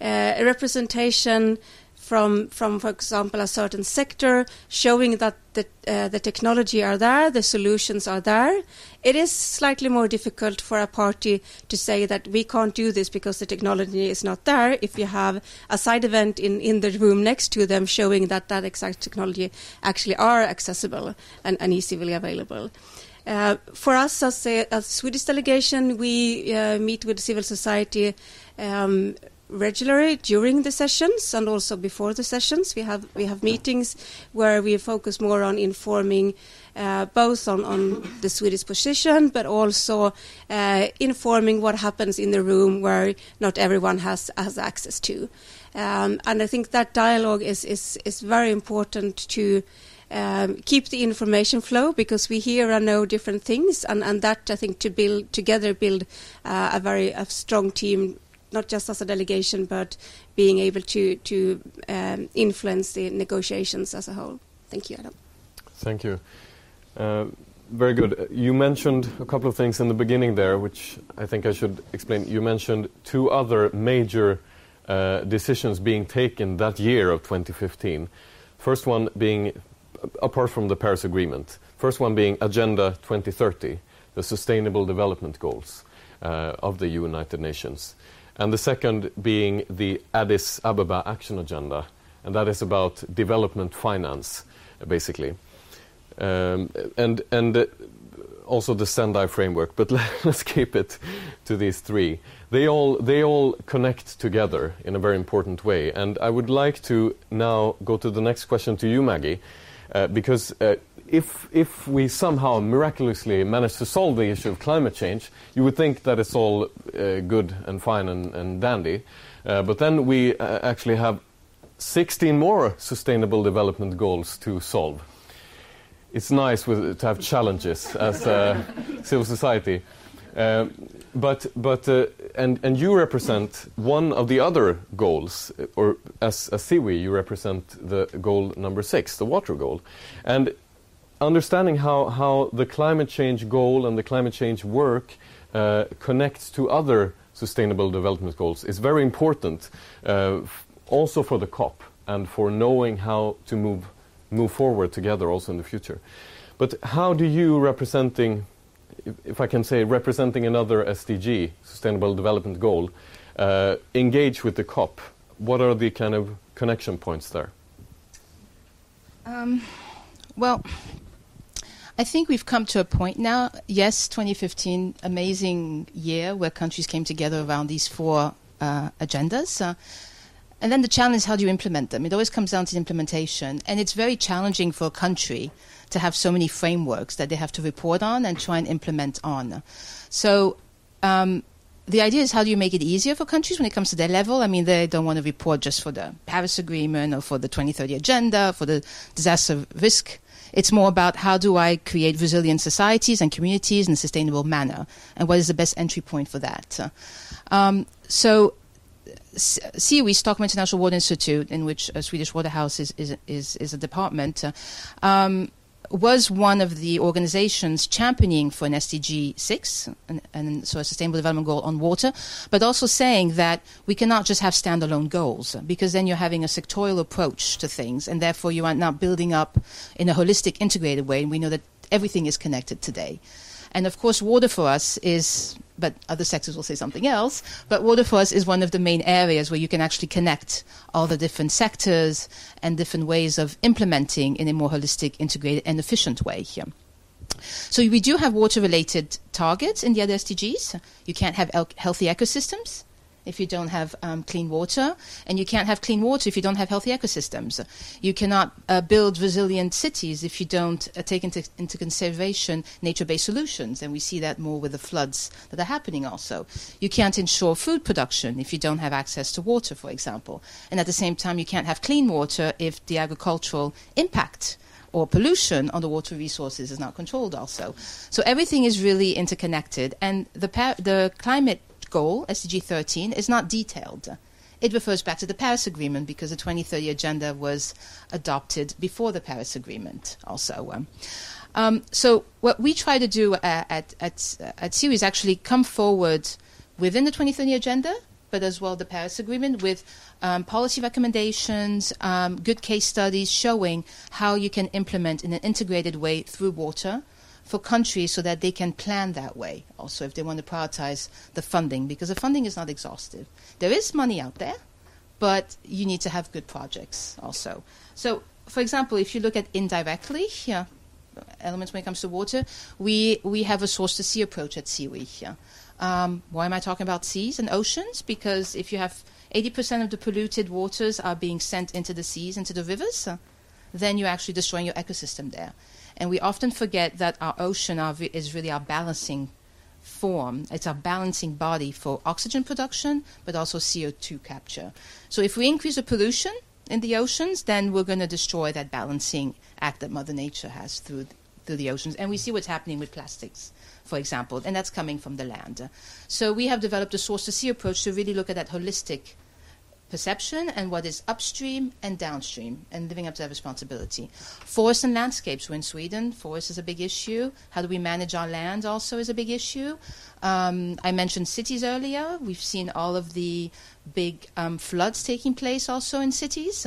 uh, a representation from, from, for example, a certain sector, showing that the, uh, the technology are there, the solutions are there. It is slightly more difficult for a party to say that we can't do this because the technology is not there. If you have a side event in, in the room next to them showing that that exact technology actually are accessible and, and easily available. Uh, for us as a as Swedish delegation, we uh, meet with civil society um, regularly during the sessions and also before the sessions. We have we have meetings where we focus more on informing uh, both on, on the Swedish position, but also uh, informing what happens in the room where not everyone has has access to. Um, and I think that dialogue is is is very important to. Um, keep the information flow because we hear and know different things, and, and that I think to build together build uh, a very a strong team not just as a delegation, but being able to to um, influence the negotiations as a whole. Thank you, Adam. Thank you. Uh, very good. You mentioned a couple of things in the beginning there, which I think I should explain. You mentioned two other major uh, decisions being taken that year of 2015. First one being, apart from the Paris Agreement, first one being Agenda 2030, the Sustainable Development Goals uh, of the United Nations and the second being the Addis Ababa Action Agenda, and that is about development finance, basically, um, and and also the Sendai framework. But <laughs> let's keep it to these three. They all they all connect together in a very important way, and I would like to now go to the next question to you, Maggie, uh, because. Uh, if, if we somehow miraculously manage to solve the issue of climate change, you would think that it's all uh, good and fine and, and dandy. Uh, but then we uh, actually have 16 more sustainable development goals to solve. It's nice with, to have challenges as a <laughs> civil society. Uh, but but uh, and and you represent one of the other goals, or as a SIWI, you represent the goal number six, the water goal, and understanding how, how the climate change goal and the climate change work uh, connects to other sustainable development goals is very important, uh, also for the COP and for knowing how to move, move forward together also in the future. But how do you, representing, if, I can say, representing another SDG, Sustainable Development Goal, uh, engage with the COP? What are the kind of connection points there? Um, well, I think we've come to a point now. Yes, 2015, amazing year where countries came together around these four uh, agendas. Uh, and then the challenge is how do you implement them? It always comes down to implementation. And it's very challenging for a country to have so many frameworks that they have to report on and try and implement on. So um, the idea is how do you make it easier for countries when it comes to their level? I mean, they don't want to report just for the Paris Agreement or for the 2030 Agenda, for the disaster risk. It's more about how do I create resilient societies and communities in a sustainable manner, and what is the best entry point for that. Um, so, SIWI, Stockholm International Water Institute, in which Swedish Water House is, is, is, is a department, uh, um, was one of the organizations championing for an SDG 6, and, and, so a sustainable development goal on water, but also saying that we cannot just have standalone goals, because then you're having a sectorial approach to things, and therefore you are not building up in a holistic, integrated way, and we know that everything is connected today. And of course, water for us is, but other sectors will say something else, but water for us is one of the main areas where you can actually connect all the different sectors and different ways of implementing in a more holistic, integrated, and efficient way here. So we do have water-related targets in the other SDGs. You can't have el- healthy ecosystems if you don't have um, clean water, and you can't have clean water if you don't have healthy ecosystems. You cannot uh, build resilient cities if you don't uh, take into, into consideration nature based solutions, and we see that more with the floods that are happening also. You can't ensure food production if you don't have access to water, for example. And at the same time, you can't have clean water if the agricultural impact or pollution on the water resources is not controlled also. So everything is really interconnected, and the, the climate goal, SDG 13, is not detailed. It refers back to the Paris Agreement because the 2030 Agenda was adopted before the Paris Agreement, also. Um, so, what we try to do at, at, at, at is actually come forward within the 2030 Agenda, but as well the Paris Agreement with um, policy recommendations, um, good case studies showing how you can implement in an integrated way through water for countries so that they can plan that way also if they want to prioritize the funding because the funding is not exhaustive. There is money out there, but you need to have good projects also. So, for example, if you look at indirectly, yeah, elements when it comes to water, we, we have a source to sea approach at SIWI. Yeah. Um, why am I talking about seas and oceans? Because if you have 80% of the polluted waters are being sent into the seas, into the rivers, uh, then you're actually destroying your ecosystem there. And we often forget that our ocean are, is really our balancing form. It's our balancing body for oxygen production, but also CO2 capture. So if we increase the pollution in the oceans, then we're going to destroy that balancing act that Mother Nature has through through the oceans. And we see what's happening with plastics, for example, and that's coming from the land. So we have developed a source to sea approach to really look at that holistic perception and what is upstream and downstream and living up to that responsibility. Forests and landscapes. We're in Sweden. Forest is a big issue. How do we manage our land also is a big issue. Um, I mentioned cities earlier. We've seen all of the big um, floods taking place also in cities.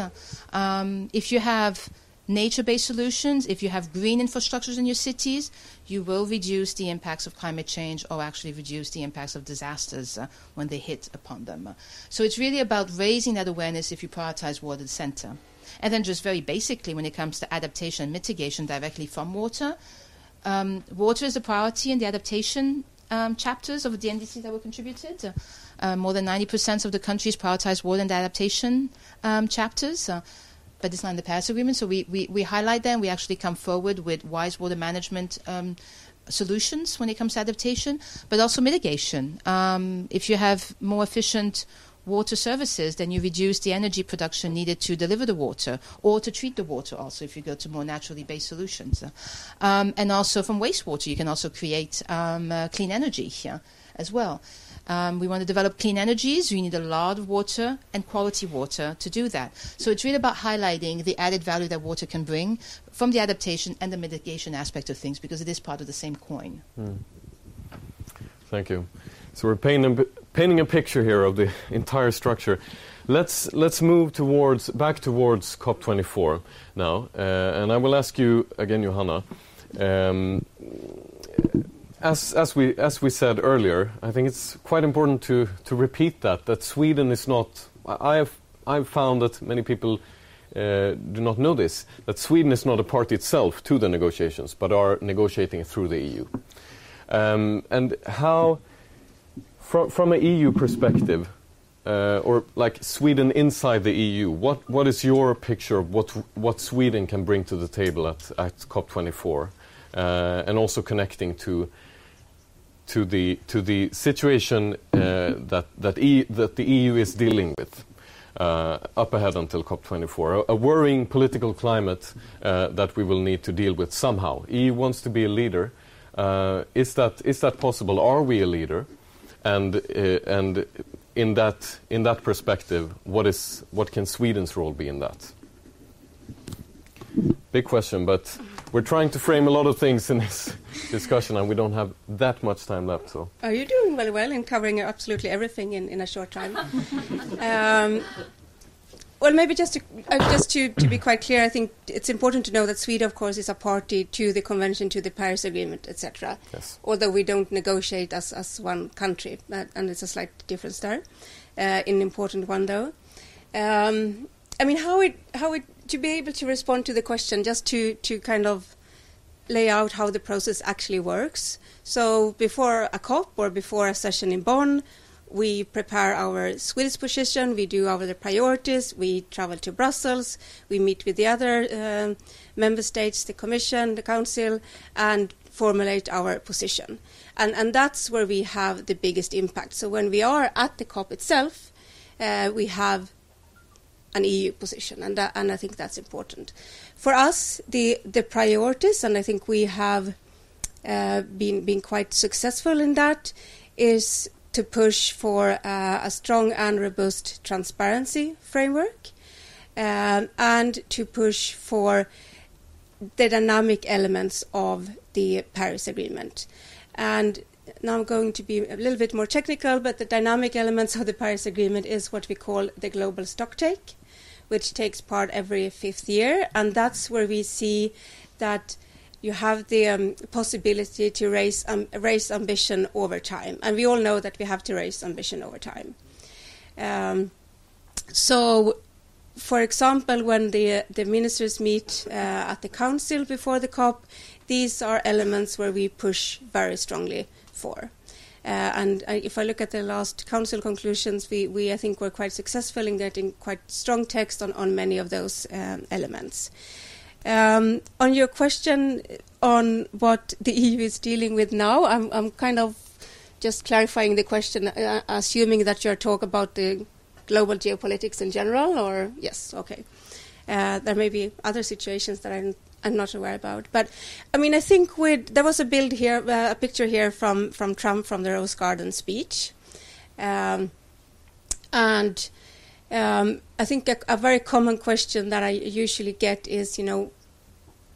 Um, if you have nature based solutions, if you have green infrastructures in your cities, you will reduce the impacts of climate change or actually reduce the impacts of disasters uh, when they hit upon them. So it's really about raising that awareness if you prioritize water at the center. And then, just very basically, when it comes to adaptation and mitigation directly from water, um, water is a priority in the adaptation um, chapters of the NDC that were contributed. Uh, more than 90% of the countries prioritize water and adaptation um, chapters. Uh, but it's not in the Paris Agreement. So we, we, we highlight them. We actually come forward with wise water management um, solutions when it comes to adaptation, but also mitigation. Um, if you have more efficient water services, then you reduce the energy production needed to deliver the water or to treat the water also if you go to more naturally based solutions. Um, and also from wastewater, you can also create um, uh, clean energy here as well. Um, we want to develop clean energies. We need a lot of water and quality water to do that. So it's really about highlighting the added value that water can bring from the adaptation and the mitigation aspect of things because it is part of the same coin. Mm. Thank you. So we're painting, painting a picture here of the <laughs> entire structure. Let's let's move towards back towards COP24 now, uh, and I will ask you again, Johanna. Um, as as we as we said earlier, I think it's quite important to to repeat that that Sweden is not. I have I've found that many people uh, do not know this that Sweden is not a party itself to the negotiations, but are negotiating through the EU. Um, and how, from from an EU perspective, uh, or like Sweden inside the EU, what, what is your picture of what, what Sweden can bring to the table at, at COP24? Uh, and also connecting to, to, the, to the situation uh, that, that, e that the EU is dealing with. Uh, up ahead until COP24, a, a worrying political climate uh, that we will need to deal with somehow. EU wants to be a leader. Uh, is that is that possible? Are we a leader? And and in that in that perspective, what is what can Sweden's role be in that? Big question, but we're trying to frame a lot of things in this <laughs> discussion, and we don't have that much time left. So, are you doing very well in covering absolutely everything in, in a short time? um, well, maybe just to, uh, just to, to be quite clear, I think it's important to know that Sweden, of course, is a party to the convention, to the Paris Agreement, etc. Yes. Although we don't negotiate as, as one country, but, and it's a slight difference there. Uh, an important one, though. Um, I mean, how it how it to be able to respond to the question, just to to kind of lay out how the process actually works. So before a COP or before a session in Bonn, we prepare our Swedish position, we do our priorities, we travel to Brussels, we meet with the other uh, member states, the Commission, the Council, and formulate our position. And, and that's where we have the biggest impact. So when we are at the COP itself, uh, we have an EU position, and, and I think that's important. For us, the, the priorities, and I think we have uh, been, been quite successful in that, is to push for uh, a strong and robust transparency framework um, and to push for the dynamic elements of the Paris Agreement. And now I'm going to be a little bit more technical, but the dynamic elements of the Paris Agreement is what we call the global stocktake, which takes part every fifth year. And that's where we see that you have the um, possibility to raise um, raise ambition over time, and we all know that we have to raise ambition over time. Um, so, for example, when the the ministers meet uh, at the council before the COP, these are elements where we push very strongly for. Uh, and I, if I look at the last council conclusions, we, we I think were quite successful in getting quite strong text on, on many of those um, elements. Um, on your question on what the <laughs> EU is dealing with now, I'm, I'm kind of just clarifying the question, uh, assuming that you're talking about the global geopolitics in general, or yes, okay. Uh, there may be other situations that I'm, I'm not aware about, but I mean, I think with there was a build here, uh, a picture here from from Trump from the Rose Garden speech, um, and um, I think a, a, very common question that I usually get is, you know,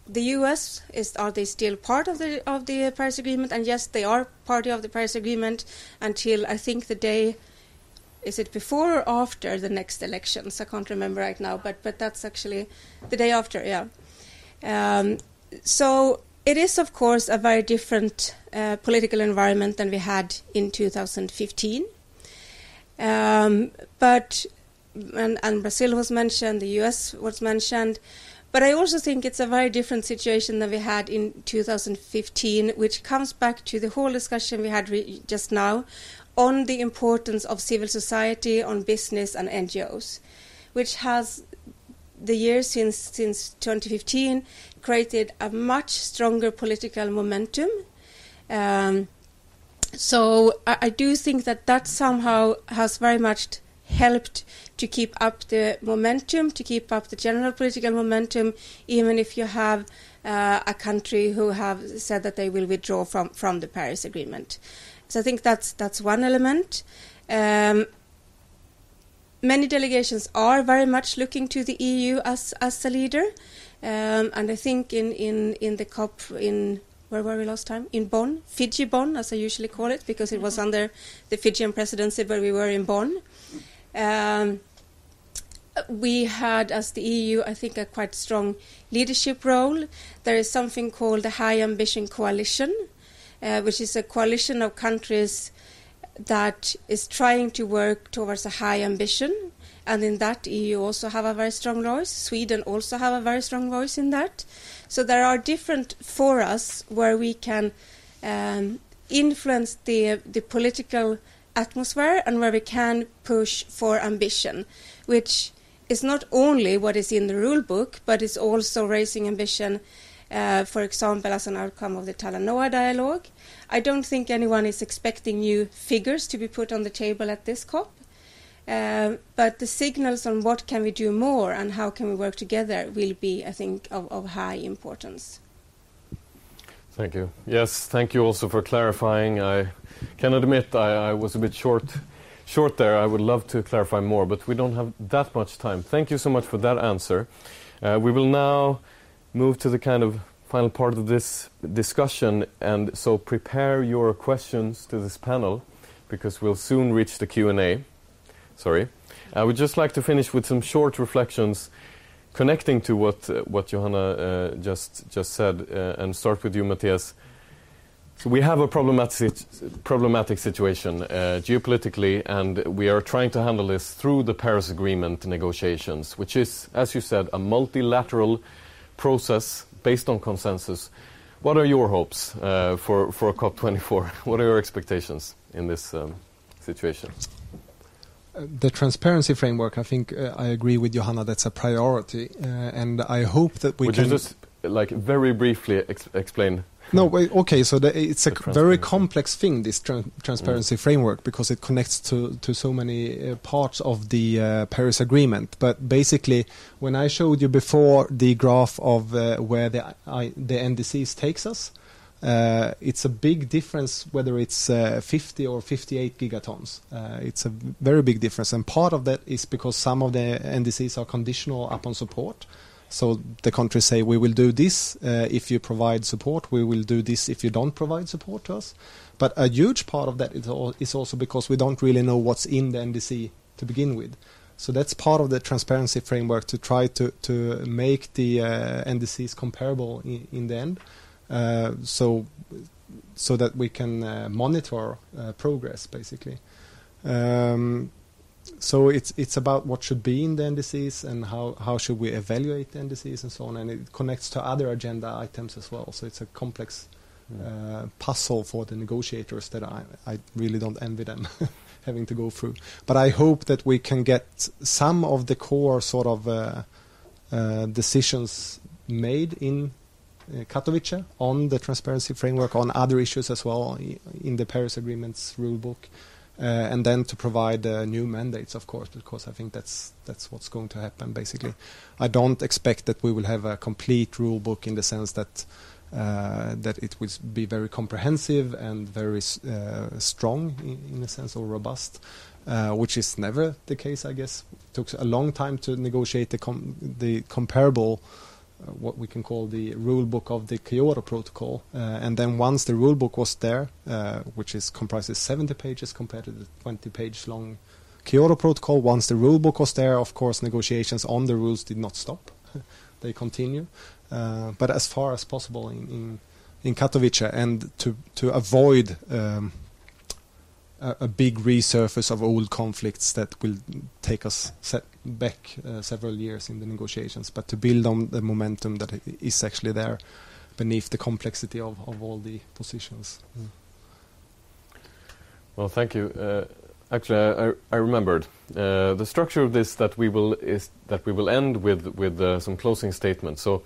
the U.S. is are they still part of the of the Paris Agreement? And yes, they are party of the Paris Agreement until I think the day. Is it before or after the next elections? I can't remember right now, but but that's actually the day after. Yeah. Um, so it is, of course, a very different uh, political environment than we had in 2015. Um, but and, and Brazil was mentioned, the US was mentioned. But I also think it's a very different situation than we had in 2015, which comes back to the whole discussion we had re- just now on the importance of civil society, on business and NGOs, which has the years since since 2015 created a much stronger political momentum. Um, so I, I do think that that somehow has very much helped to keep up the momentum, to keep up the general political momentum, even if you have uh, a country who have said that they will withdraw from, from the Paris Agreement. so I think that's that's one element. Um, many delegations are very much looking to the EU as as a leader, um, and I think in, in, in the COP in where were we last time? In Bonn, Fiji Bonn, as I usually call it, because it was under the Fijian presidency, but we were in Bonn. Um, we had, as the EU, I think, a quite strong leadership role. There is something called the High Ambition Coalition, uh, which is a coalition of countries that is trying to work towards a high ambition. And in that, EU also have a very strong voice. Sweden also have a very strong voice in that. So there are different forums where we can um, influence the the political atmosphere and where we can push for ambition, which is not only what is in the rule book, but it's also raising ambition. Uh, for example, as an outcome of the Talanoa dialogue, I don't think anyone is expecting new figures to be put on the table at this COP. Uh, but the signals on what can we do more and how can we work together will be, I think, of, of high importance. Thank you. Yes, thank you also for clarifying. I can admit I, I was a bit short short there. I would love to clarify more, but we don't have that much time. Thank you so much for that answer. Uh, we will now move to the kind of final part of this discussion, and so prepare your questions to this panel because we'll soon reach the Q&A. Sorry. I would just like to finish with some short reflections connecting to what uh, what Johanna uh, just just said, uh, and start with you, Mathias. So we have a problematic problematic situation uh, geopolitically, and we are trying to handle this through the Paris Agreement negotiations, which is, as you said, a multilateral process based on consensus. What are your hopes uh, for for COP24? <laughs> What are your expectations in this um, situation? the transparency framework, I think uh, I agree with Johanna. That's a priority, uh, and I hope that we Would can. you just like very briefly ex explain? No, wait, okay. So the, it's a very complex thing, this tra transparency mm. framework, because it connects to to so many uh, parts of the uh, Paris Agreement. But basically, when I showed you before the graph of uh, where the I, the NDCs takes us, uh, it's a big difference whether it's uh, 50 or 58 gigatons. Uh, it's a very big difference, and part of that is because some of the NDCs are conditional upon support. So the countries say we will do this uh, if you provide support. We will do this if you don't provide support to us. But a huge part of that is, is also because we don't really know what's in the NDC to begin with. So that's part of the transparency framework to try to to make the uh, NDCs comparable in, in the end. Uh, so so that we can uh, monitor uh, progress basically. Um, so it's it's about what should be in the NDCs and how how should we evaluate the NDCs and so on, and it connects to other agenda items as well. So it's a complex mm. uh, puzzle for the negotiators that I I really don't envy them <laughs> having to go through. But I hope that we can get some of the core sort of uh, uh, decisions made in uh, Katowice on the transparency framework, on other issues as well in the Paris Agreement's rulebook, and then to provide uh, new mandates, of course, because I think that's that's what's going to happen. Basically, I don't expect that we will have a complete rulebook in the sense that. Uh, that it will be very comprehensive and very uh, strong in, in, a sense or robust, uh, which is never the case, I guess. It took a long time to negotiate the, com the comparable uh, what we can call the rule book of the Kyoto Protocol. Uh, and then once the rule book was there, uh, which is comprises 70 pages compared to the 20 page long Kyoto Protocol, once the rule book was there, of course, negotiations on the rules did not stop. <laughs> they continue. Uh, but as far as possible in, in, in Katowice and to, to avoid um, a, a, big resurface of old conflicts that will take us back uh, several years in the negotiations, but to build on the momentum that is actually there beneath the complexity of, of all the positions. Mm. Well, thank you. Uh, actually, I, I remembered uh, the structure of this that we will is that we will end with with uh, some closing statements. So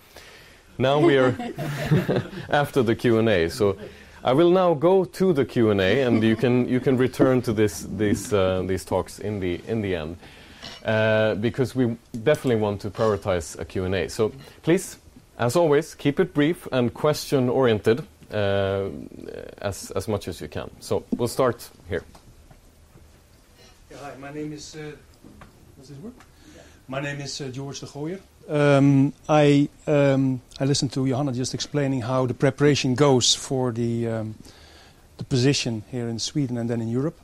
now we are <laughs> after the Q and A. So I will now go to the Q and A, and you can you can return to this these uh, these talks in the in the end, uh, because we definitely want to prioritize a Q and A. So please, as always, keep it brief and question oriented. uh, as, as much as you can. So we'll start here. Yeah, hi, my name is. Uh, does this work? My name is uh, George de Gooier. Um, I um, I listened to Johanna just explaining how the preparation goes for the um, the position here in Sweden and then in Europe.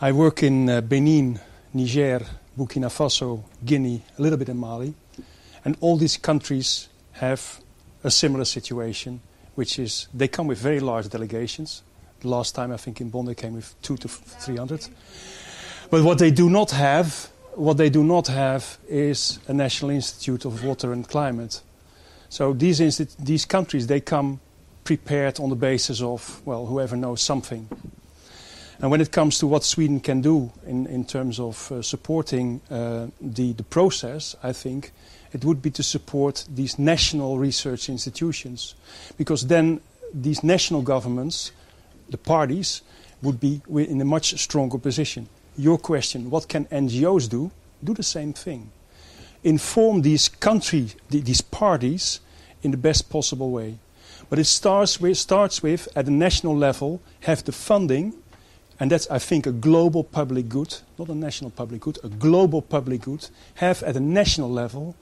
I work in uh, Benin, Niger, Burkina Faso, Guinea, a little bit in Mali, and all these countries have a similar situation, which is they come with very large delegations. The last time I think in Bonn they came with two to three hundred. But what they do not have, what they do not have, is a national institute of water and climate. So these these countries they come prepared on the basis of well whoever knows something. And when it comes to what Sweden can do in, in terms of uh, supporting uh, the, the process, I think it would be to support these national research institutions. Because then these national governments, the parties, would be in a much stronger position. Your question, what can NGOs do? Do the same thing. Inform these country, these parties in the best possible way. But it starts with, starts with, at the national level, have the funding and that's, I think, a global public good, not a national public good, a global public good, have at a national level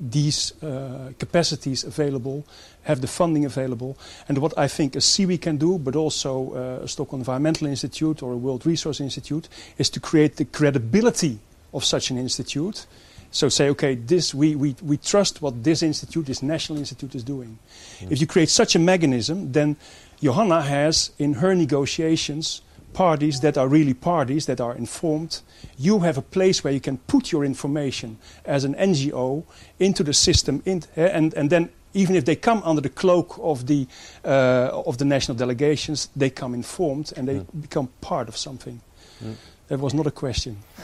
these uh, capacities available, have the funding available. And what I think a SIWI can do, but also uh, a Stockholm Environmental Institute or a World Resource Institute, is to create the credibility of such an institute. So say, okay, this we, we, we trust what this institute, this national institute, is doing. Mm. If you create such a mechanism, then Johanna has in her negotiations parties that are really parties that are informed. You have a place where you can put your information as an NGO into the system, in, uh, and, and then even if they come under the cloak of the, uh, of the national delegations, they come informed and they mm. become part of something. Mm. That was not a question. <laughs>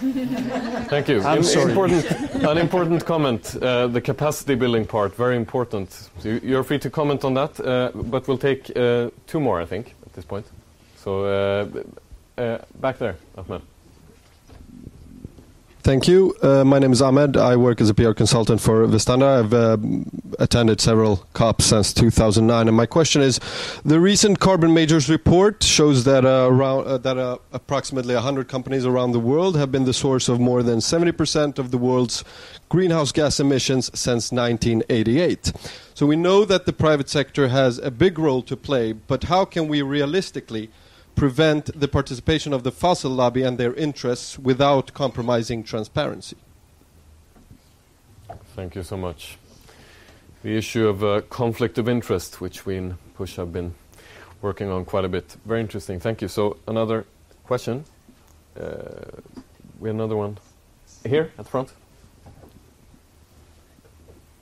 Thank you. I'm sorry. Important, an important comment, uh, the capacity building part, very important. So you're free to comment on that, uh, but we'll take uh, two more, I think, at this point. So uh, uh, back there, Ahmed. Thank you. Uh, my name is Ahmed. I work as a PR consultant for Vestanda. I've uh, attended several COPs since 2009. And my question is the recent Carbon Majors report shows that, uh, around, uh, that approximately 100 companies around the world have been the source of more than 70% of the world's greenhouse gas emissions since 1988. So we know that the private sector has a big role to play, but how can we realistically prevent the participation of the fossil lobby and their interests without compromising transparency. Thank you so much. The issue of uh, conflict of interest, which we in Push have been working on quite a bit. Very interesting. Thank you. So, another question. Uh, we have another one here at the front.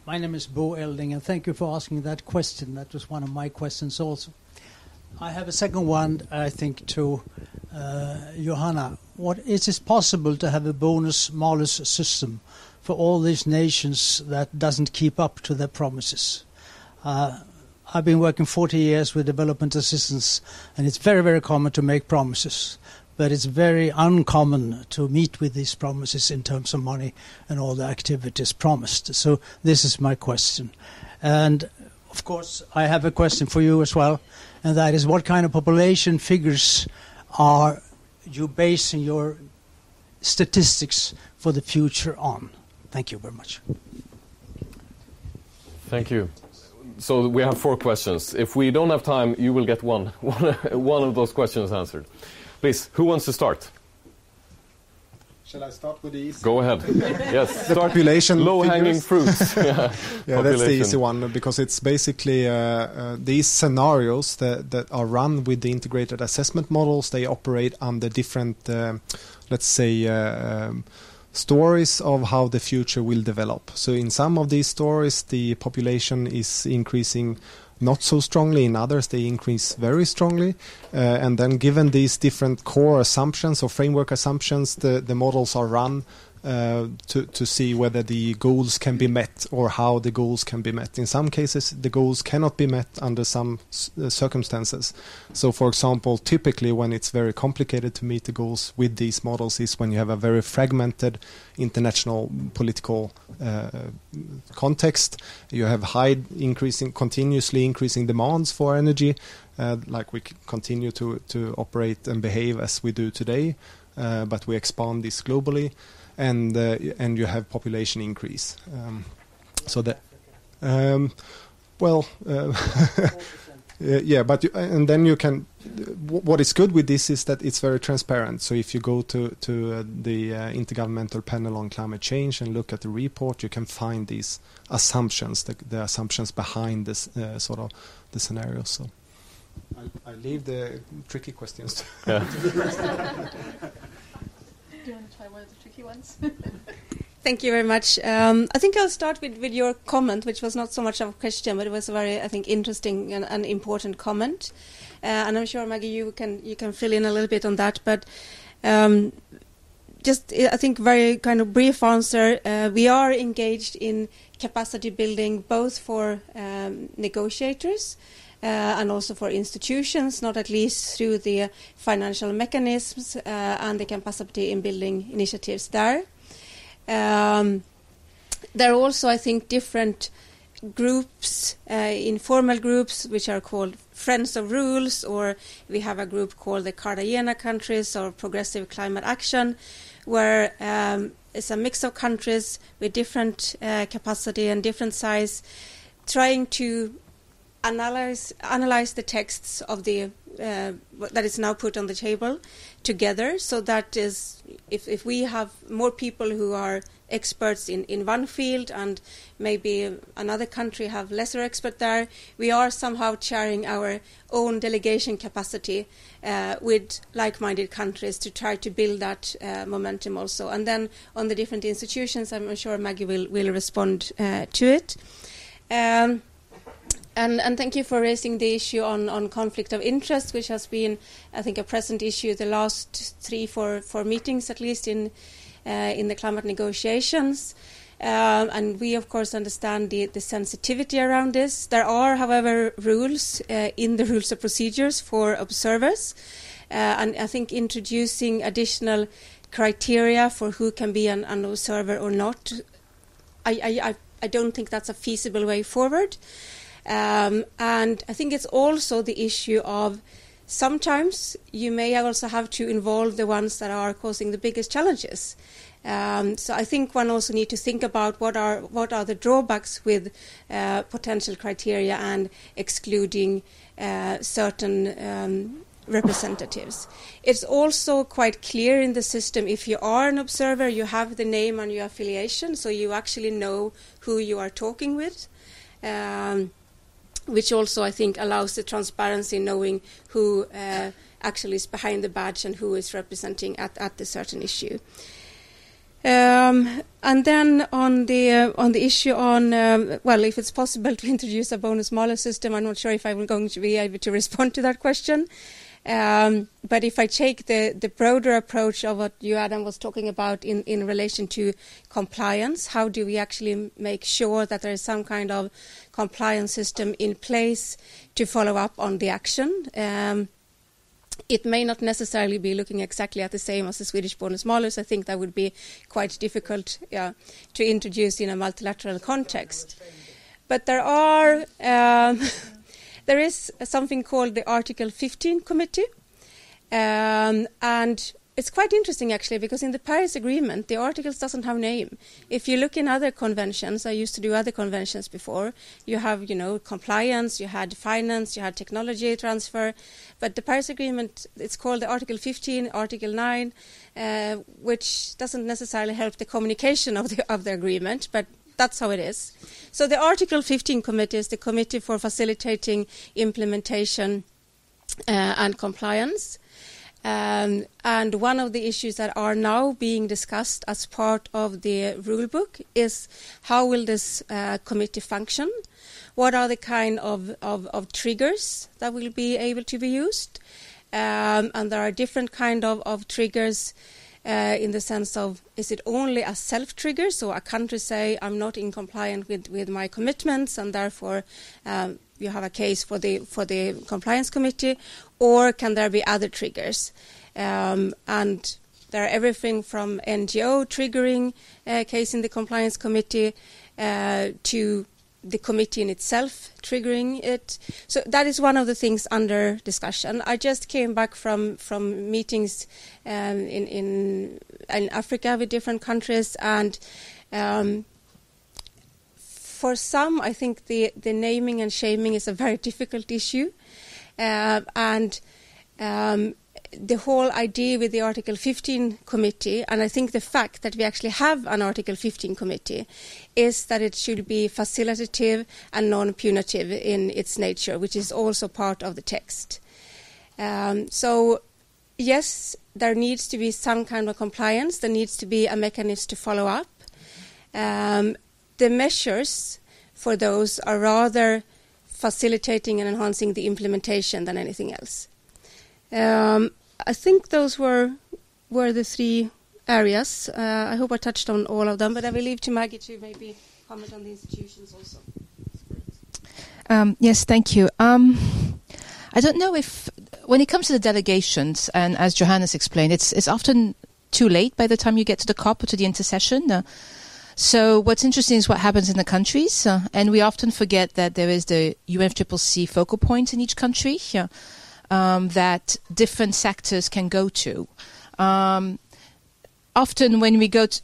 My name is Bo Elding, and thank you for asking that question. That was one of my questions also. I have a second one, I think, to uh, Johanna. What is it possible to have a bonus malus system for all these nations that doesn't keep up to their promises? Uh, I've been working 40 years with development assistance, and it's very, very common to make promises. But it's very uncommon to meet with these promises in terms of money and all the activities promised. So, this is my question. And of course, I have a question for you as well and that is what kind of population figures are you basing your statistics for the future on? Thank you very much. Thank you. So we have four questions. If we don't have time, you will get one, <laughs> one of those questions answered. Please, who wants to start? Shall I start with the easy? Go ahead. <laughs> yes. the population low-hanging fruits. <laughs> yeah, yeah that's the easy one because it's basically uh, uh, these scenarios that that are run with the integrated assessment models. They operate under different, uh, let's say. Uh, um, stories of how the future will develop. So in some of these stories, the population is increasing not so strongly. In others, they increase very strongly. Uh, and then, given these different core assumptions or framework assumptions, the, the models are run uh, to to see whether the goals can be met or how the goals can be met. In some cases, the goals cannot be met under some uh, circumstances. So, for example, typically when it's very complicated to meet the goals with these models is when you have a very fragmented international political uh, context. You have high increasing, continuously increasing demands for energy, uh, like we continue to to operate and behave as we do today, uh, but we expand this globally and uh, and you have population increase. Um, so that, um, well, uh, <laughs> yeah, but you, and then you can. what is good with this is that it's very transparent. So if you go to to uh, the uh, Intergovernmental Panel on Climate Change and look at the report, you can find these assumptions, the, the assumptions behind this uh, sort of the scenario. So. I, I leave the tricky questions. Yeah. <laughs> Do you want to try one of the ones? <laughs> Thank you very much. Um, I think I'll start with, with your comment, which was not so much of a question, but it was a very, I think, interesting and, and important comment. Uh, and I'm sure Maggie, you can you can fill in a little bit on that. But um, just, I think, very kind of brief answer. Uh, we are engaged in capacity building, both for um, negotiators. Uh, and also for institutions, not at least through the financial mechanisms uh, and the capacity in building initiatives there. Um, there are also, I think, different groups, uh, informal groups, which are called Friends of Rules, or we have a group called the Cartagena countries or Progressive Climate Action, where um, it's a mix of countries with different uh, capacity and different size, trying to analyze analyze the texts of the uh, that is now put on the table together. So that is, if if we have more people who are experts in, in one field and maybe another country have lesser expert there, we are somehow sharing our own delegation capacity uh, with like-minded countries to try to build that uh, momentum also. And then on the different institutions, I'm sure Maggie will will respond uh, to it. Um, and, and, thank you for raising the issue on, on conflict of interest, which has been, I think, a present issue the last three, four, four meetings at least in uh, in the climate negotiations. Um, and we, of course, understand the, the, sensitivity around this. There are, however, rules uh, in the rules of procedures for observers, uh, and I think introducing additional criteria for who can be an, an observer or not, I, I, I don't think that's a feasible way forward. Um, and I think it's also the issue of sometimes you may also have to involve the ones that are causing the biggest challenges. Um, so I think one also need to think about what are what are the drawbacks with uh, potential criteria and excluding uh, certain um, representatives. It's also quite clear in the system if you are an observer, you have the name and your affiliation, so you actually know who you are talking with. Um, which also I think allows the transparency, knowing who uh, actually is behind the badge and who is representing at, at the certain issue. Um, and then on the uh, on the issue on um, well, if it's possible to <laughs> introduce a bonus malus system, I'm not sure if I'm going to be able to respond to that question. Um, but if I take the, the broader approach of what you, Adam, was talking about in, in relation to compliance, how do we actually make sure that there is some kind of compliance system in place to follow up on the action? Um, it may not necessarily be looking exactly at the same as the Swedish bonus malus. I think that would be quite difficult yeah, to introduce in a multilateral context. But there are um, <laughs> There is something called the Article 15 Committee, um, and it's quite interesting actually because in the Paris Agreement the articles doesn't have name. If you look in other conventions, I used to do other conventions before. You have you know compliance, you had finance, you had technology transfer, but the Paris Agreement it's called the Article 15, Article 9, uh, which doesn't necessarily help the communication of the of the agreement, but that's how it is. So the Article 15 committee is the committee for facilitating implementation uh, and compliance. Um, and one of the issues that are now being discussed as part of the rulebook is how will this uh, committee function? What are the kind of, of, of, triggers that will be able to be used? Um, and there are different kind of, of triggers uh, in the sense of is it only a self trigger? So a country say I'm not in compliance with, with my commitments, and therefore um, you have a case for the for the compliance committee, or can there be other triggers? Um, and there are everything from NGO triggering a uh, case in the compliance committee uh, to the committee in itself triggering it. So that is one of the things under discussion. I just came back from from meetings um, in, in, in Africa with different countries, and um, for some, I think the the naming and shaming is a very <laughs> difficult issue, uh, and um, the whole idea with the Article 15 committee, and I think the fact that we actually have an Article 15 committee, is that it should be facilitative and non punitive in its nature, which is also part of the text. Um, so, yes, there needs to be some kind of compliance, there needs to be a mechanism to follow up. Um, the measures for those are rather facilitating and enhancing the implementation than anything else. Um, I think those were were the three areas. Uh, I hope I touched on all of them, but I will leave to Maggie to maybe comment on the institutions also. Um, yes, thank you. Um, I don't know if, when it comes to the delegations, and as Johanna's explained, it's it's often too late by the time you get to the COP or to the intersession. Uh, so what's interesting is what happens in the countries, uh, and we often forget that there is the UNFCCC focal point in each country um, that different sectors can go to. Um, often, when we go to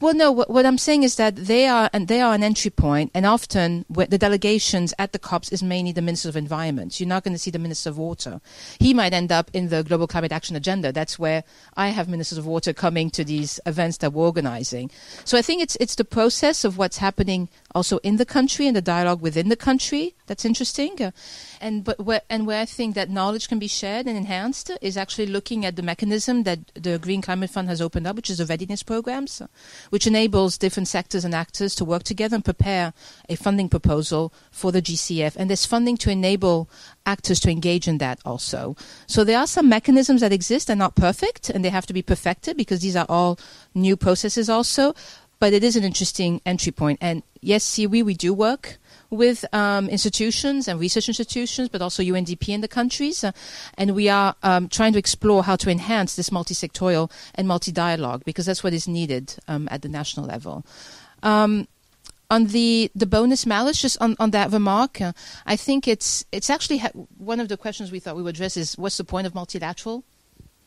well, no. What, what, I'm saying is that they are and they are an entry point, and often the delegations at the COPs is mainly the Minister of Environment. You're not going to see the Minister of Water. He might end up in the Global Climate Action Agenda. That's where I have Ministers of Water coming to these events that we're organizing. So I think it's it's the process of what's happening also in the country and the dialogue within the country that's interesting. Uh, and but where, and where I think that knowledge can be shared and enhanced is actually looking at the mechanism that the Green Climate Fund has opened up, which is the readiness programs, which enables different sectors and actors to work together and prepare a funding proposal for the GCF. And there's funding to enable actors to engage in that also. So there are some mechanisms that exist. They're not perfect and they have to be perfected because these are all new processes also. But it is an interesting entry point. And yes, SIWI, we do work with um, institutions and research institutions, but also UNDP in the countries. Uh, and we are um, trying to explore how to enhance this multi-sectorial and multi-dialogue because that's what is needed um, at the national level. Um, on the, the bonus malus, just on, on that remark, uh, I think it's it's actually ha- one of the questions we thought we would address is what's the point of multilateral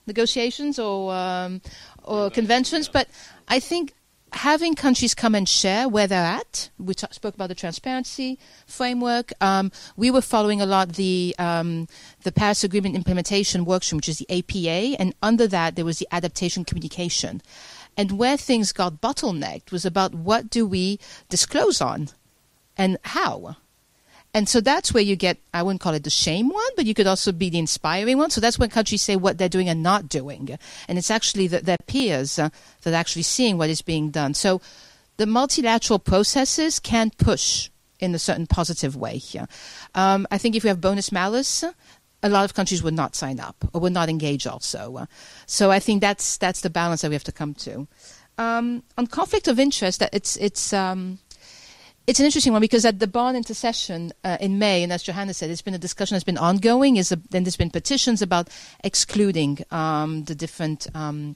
negotiations or um, or conventions? But I think having countries come and share where they're at. We t- spoke about the transparency framework. Um, we were following a lot the um, the Paris Agreement implementation workshop, which is the APA, and under that there was the adaptation communication. And where things got bottlenecked was about what do we disclose on and how. And so that's where you get, I wouldn't call it the shame one, but you could also be the inspiring one. So that's when countries say what they're doing and not doing. And it's actually the, their peers uh, that are actually seeing what is being done. So the multilateral processes can push in a certain positive way here. Um, I think if we have bonus malus, a lot of countries would not sign up or would not engage also. so I think that's, that's the balance that we have to come to. Um, on conflict of interest, it's, it's, um, it's an interesting one because at the Bonn intersession uh, in May, and as Johanna said, it's been a discussion that's been ongoing. Is then there's been petitions about excluding um, the different um,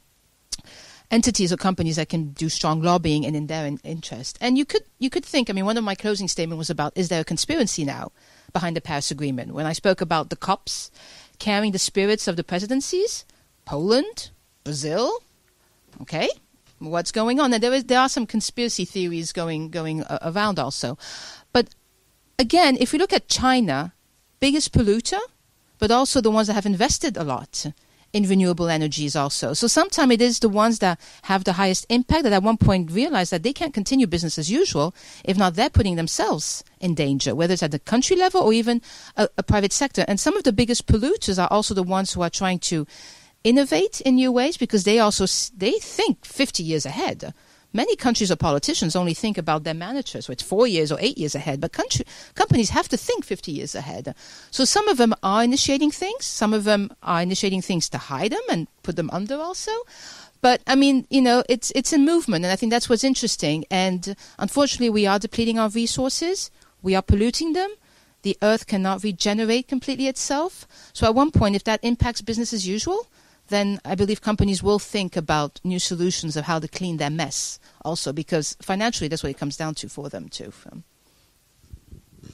entities or companies that can do strong lobbying and in their in- interest. And you could you could think. I mean, one of my closing statement was about: Is there a conspiracy now behind the Paris Agreement? When I spoke about the COPs carrying the spirits of the presidencies, Poland, Brazil, okay, what's going on. And there is there are some conspiracy theories going going uh, around also. But again, if we look at China, biggest polluter, but also the ones that have invested a lot in renewable energies also. So sometimes it is the ones that have the highest impact that at one point realize that they can't continue business as usual. If not, they're putting themselves in danger, whether it's at the country level or even a, a private sector. And some of the biggest polluters are also the ones who are trying to innovate in new ways because they also they think 50 years ahead. Many countries or politicians only think about their managers, with four years or eight years ahead. But country, companies have to think 50 years ahead. So some of them are initiating things. Some of them are initiating things to hide them and put them under also. But I mean, you know, it's it's in movement, and I think that's what's interesting. And unfortunately, we are depleting our resources. We are polluting them. The earth cannot regenerate completely itself. So at one point, if that impacts business as usual, then I believe companies will think about new solutions of how to clean their mess. Also, because financially, that's what it comes down to for them too. Thank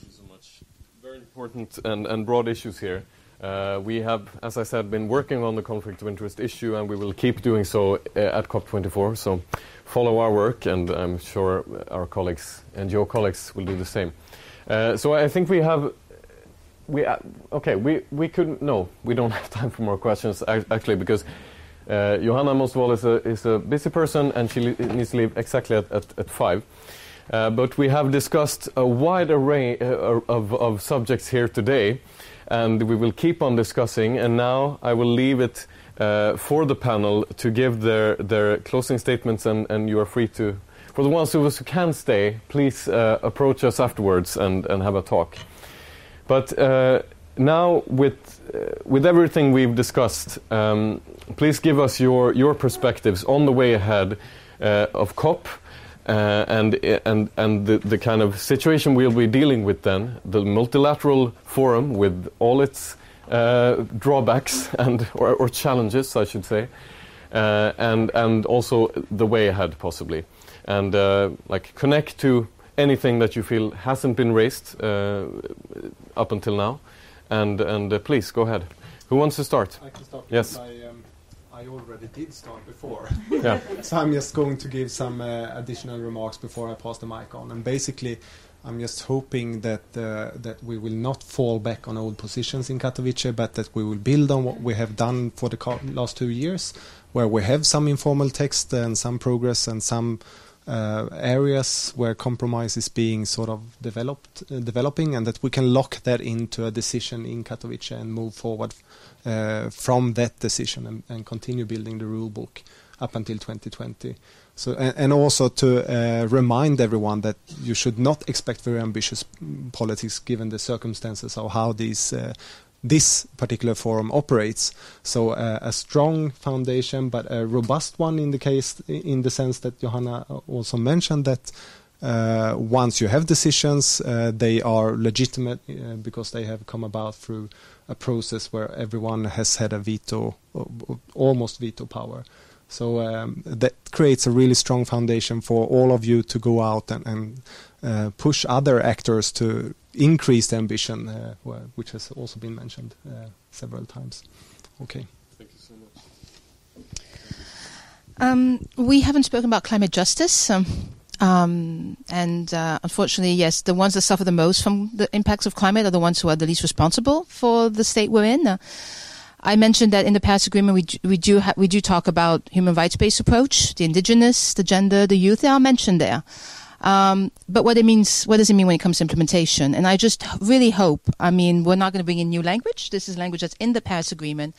you so much. Very important and, and broad issues here. Uh, we have, as I said, been working on the conflict of interest issue, and we will keep doing so uh, at COP24. So follow our work, and I'm sure our colleagues and your colleagues will do the same. Uh, so I think we have. We uh, okay. We we couldn't no. We don't <laughs> have time for more questions actually because uh, Johanna most of all is a is a busy person and she needs to leave exactly at at, at five. Uh, but we have discussed a wide array of, of subjects here today and we will keep on discussing. And now I will leave it uh, for the panel to give their, their closing statements, and, and you are free to. For the ones of us who can stay, please uh, approach us afterwards and, and have a talk. But uh, now, with, uh, with everything we've discussed, um, please give us your, your perspectives on the way ahead uh, of COP uh, and and and the, the kind of situation we'll be dealing with then, the multilateral forum with all its uh, drawbacks <laughs> and or, or, challenges, I should say, uh, and and also the way ahead possibly, and like connect to anything that you feel hasn't been raised up until now, and and uh, please go ahead. Who wants to start? I can start. Yes. I already did start before. <laughs> yeah. <laughs> so I'm just going to give some uh, additional remarks before I pass the mic on. And basically, I'm just hoping that uh, that we will not fall back on old positions in Katowice, but that we will build on what we have done for the last two years, where we have some informal text and some progress and some areas where compromise is being sort of developed, uh, developing, and that we can lock that into a decision in Katowice and move forward uh, from that decision and, and, continue building the rule book up until 2020. So, and, also to uh, remind everyone that you should not expect very ambitious politics given the circumstances of how these uh, this particular forum operates. So uh, a strong foundation, but a robust one in the case, in the sense that Johanna also mentioned that uh, once you have decisions, uh, they are legitimate uh, because they have come about through a process where everyone has had a veto, almost veto power. So um, that creates a really strong foundation for all of you to go out and, and uh, push other actors to increase the ambition, uh, which has also been mentioned uh, several times. Okay. Thank you so much. Um, we haven't spoken about climate justice. Um, um, and uh, unfortunately, yes, the ones that suffer the most from the impacts of climate are the ones who are the least responsible for the state we're in. Uh, I mentioned that in the Paris Agreement, we do, we do ha- we do talk about human rights based approach, the indigenous, the gender, the youth. They are mentioned there. Um, but what it means, what does it mean when it comes to implementation? And I just really hope. I mean, we're not going to bring in new language. This is language that's in the Paris Agreement.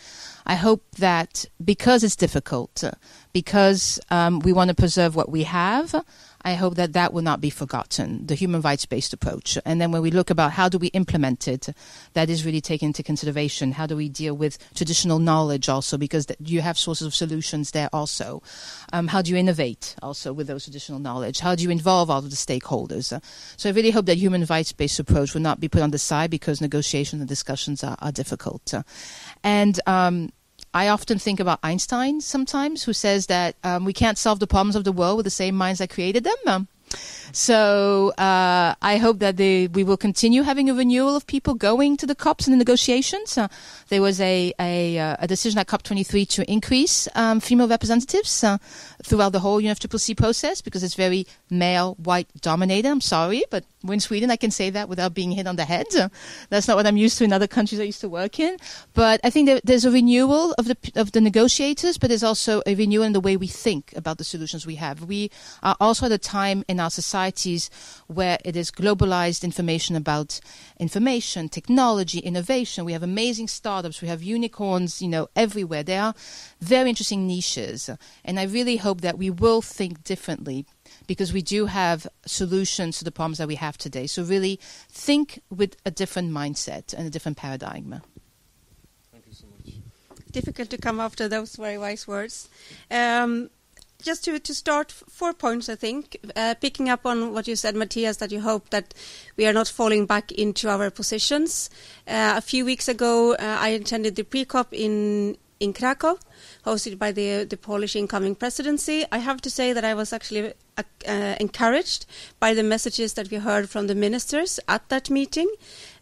I hope that because it's difficult, because um, we want to preserve what we have, I hope that that will not be forgotten, the human rights based approach. And then when we look about how do we implement it, that is really taken into consideration. How do we deal with traditional knowledge also, because you have sources of solutions there also. Um, how do you innovate also with those traditional knowledge? How do you involve all of the stakeholders? So I really hope that human rights based approach will not be put on the side because negotiations and discussions are, are difficult. And um, I often think about Einstein sometimes, who says that um, we can't solve the problems of the world with the same minds that created them. Um, so uh, I hope that they, we will continue having a renewal of people going to the COPs and the negotiations. Uh, there was a, a, uh, a, decision at COP23 to increase um, female representatives uh, throughout the whole UNFCCC process because it's very male, white dominated. I'm sorry, but we're in Sweden. I can say that without being hit on the head. <laughs> That's not what I'm used to in other countries I used to work in. But I think there, there's a renewal of the of the negotiators, but there's also a renewal in the way we think about the solutions we have. We are also at a time in our societies where it is globalized information about information, technology, innovation. We have amazing startups. We have unicorns, you know, everywhere. There are very interesting niches, and I really hope that we will think differently because we do have solutions to the problems that we have today. So really think with a different mindset and a different paradigm. Thank you so much. difficult to come after those very wise words. Um, just to, to start, four points, I think. Uh, picking up on what you said, Mathias, that you hope that we are not falling back into our positions. Uh, a few weeks ago, uh, I attended the pre-COP in, in Krakow, hosted by the, the Polish incoming presidency. I have to say that I was actually uh, uh, encouraged by the messages that we heard from the ministers at that meeting,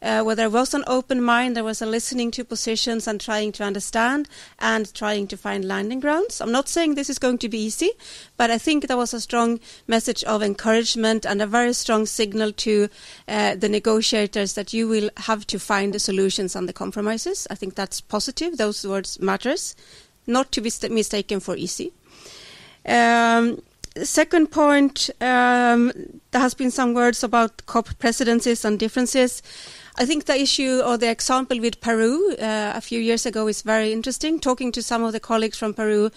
uh, where there was an open mind, there was a listening to positions and trying to understand and trying to find landing grounds. I'm not saying this is going to be easy, but I think there was a strong message of encouragement and a very strong signal to uh, the negotiators that you will have to find the solutions and the compromises. I think that's positive. Those words matters, not to be mistaken for easy. Um, second point, um, there has been some words about COP presidencies and differences. I think the issue or the example with Peru uh, a few years ago is very interesting. Talking to some of the colleagues from Peru,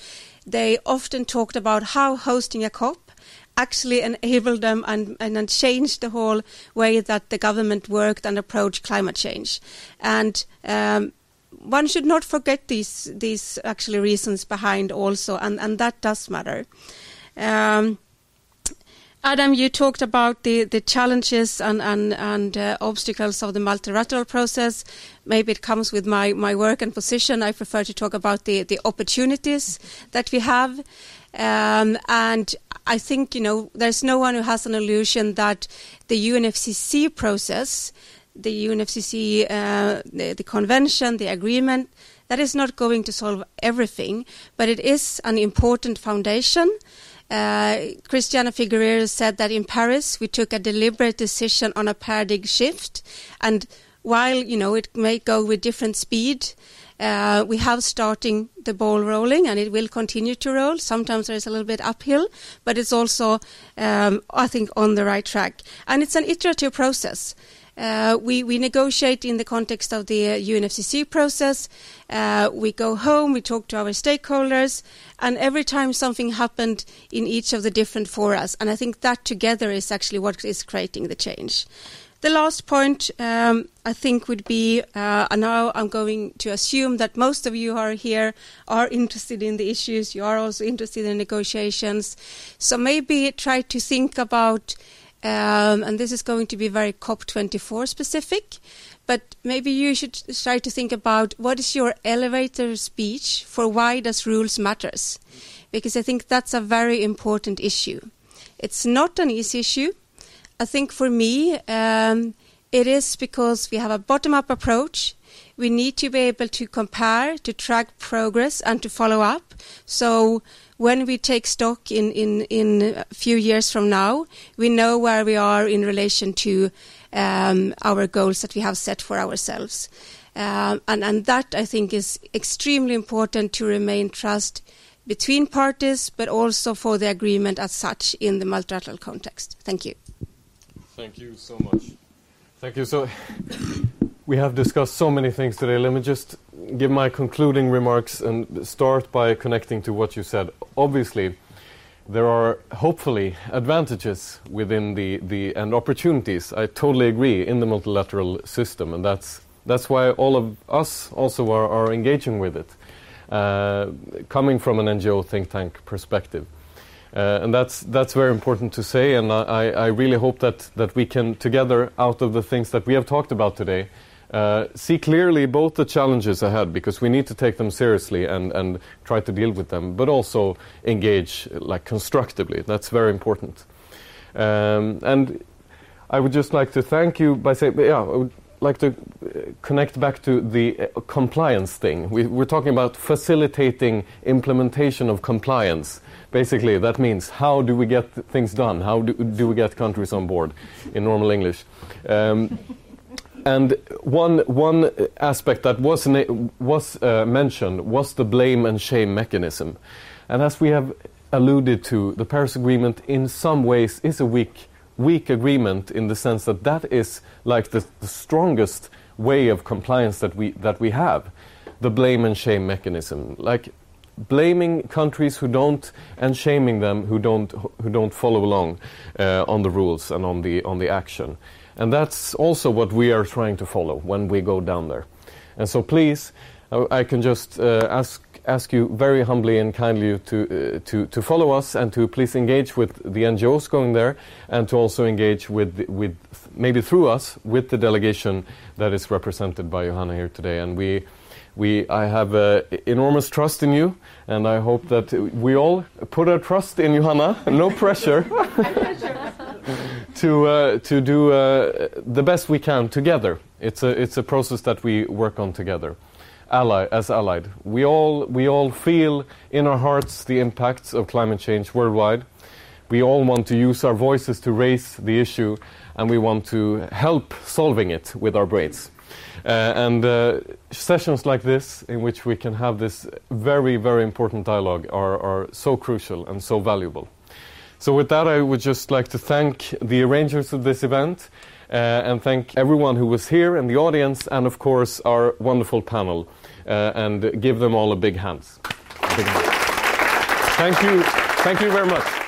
they often talked about how hosting a COP actually enabled them and, and, changed the whole way that the government worked and approached climate change. And um, one should not forget these these actually reasons behind also, and, and that does matter. Um, Adam, you talked about the, the challenges and, and, and uh, obstacles of the multilateral process. Maybe it comes with my, my work and position. I prefer to talk about the, the opportunities that we have. Um, and I think, you know, there's no one who has an illusion that the UNFCCC process, the UNFCCC, uh, the, the convention, the agreement, that is not going to solve everything, but it is an important foundation. Uh, Christiana Figueres said that in Paris we took a deliberate decision on a paradigm shift, and while you know it may go with different speed, uh, we have starting the ball rolling, and it will continue to roll. Sometimes there is a little bit uphill, but it's also, um, I think, on the right track. And it's an iterative process. Uh, we, we negotiate in the context of the uh, UNFCCC process. Uh, we go home, we talk to our stakeholders, and every time something happened in each of the different forums. And I think that together is actually what is creating the change. The last point um, I think would be, uh, and now I'm going to assume that most of you are here are interested in the issues. You are also interested in negotiations. So maybe try to think about um, and this is going to be very COP24 specific. But maybe you should try to think about what is your elevator speech for why does rules matters? Because I think that's a very important issue. It's not an easy issue. I think for me, um, it is because we have a bottom-up approach. We need to be able to compare, to track progress, and to follow up. So when we take stock in, in, in a few years from now, we know where we are in relation to um, our goals that we have set for ourselves. Um, and, and that, I think, is extremely important to remain trust between parties, but also for the agreement as such in the multilateral context. Thank you. Thank you so much. Thank you. So, we have discussed so many things today. Let me just give my concluding remarks and start by connecting to what you said. Obviously, there are hopefully advantages within the, the and opportunities. I totally agree in the multilateral system, and that's that's why all of us also are, are engaging with it, uh, coming from an NGO think tank perspective. Uh, and that's that's very important to say, and I, I really hope that, that we can together, out of the things that we have talked about today, uh, see clearly both the challenges ahead because we need to take them seriously and, and try to deal with them, but also engage like constructively. That's very important. Um, and I would just like to thank you by saying, yeah, I would like to uh, connect back to the uh, compliance thing. We, we're talking about facilitating implementation of compliance. Basically, that means how do we get things done? How do, do we get countries on board in normal English? Um, and one, one aspect that was, was uh, mentioned was the blame and shame mechanism. And as we have alluded to, the Paris Agreement in some ways is a weak, weak agreement in the sense that that is like the, the strongest way of compliance that we, that we have. The blame and shame mechanism. Like blaming countries who don't and shaming them who don't, who don't follow along uh, on the rules and on the, on the action. And that's also what we are trying to follow when we go down there. And so please, I, can just uh, ask ask you very humbly and kindly to, uh, to, to follow us and to please engage with the NGOs going there and to also engage with, with maybe through us with the delegation that is represented by Johanna here today. And we, we, I have uh, enormous trust in you, and I hope that we all put our trust in Johanna, <laughs> no pressure, <laughs> <laughs> to, uh, to do uh, the best we can together. It's a, it's a process that we work on together ally, as allied. We all, we all feel in our hearts the impacts of climate change worldwide. We all want to use our voices to raise the issue, and we want to help solving it with our brains. Uh, and uh, sessions like this, in which we can have this very, very important dialogue, are, are so crucial and so valuable. So, with that, I would just like to thank the arrangers of this event uh, and thank everyone who was here in the audience, and of course, our wonderful panel uh, and give them all a. Big hand. Thank you. Thank you very much.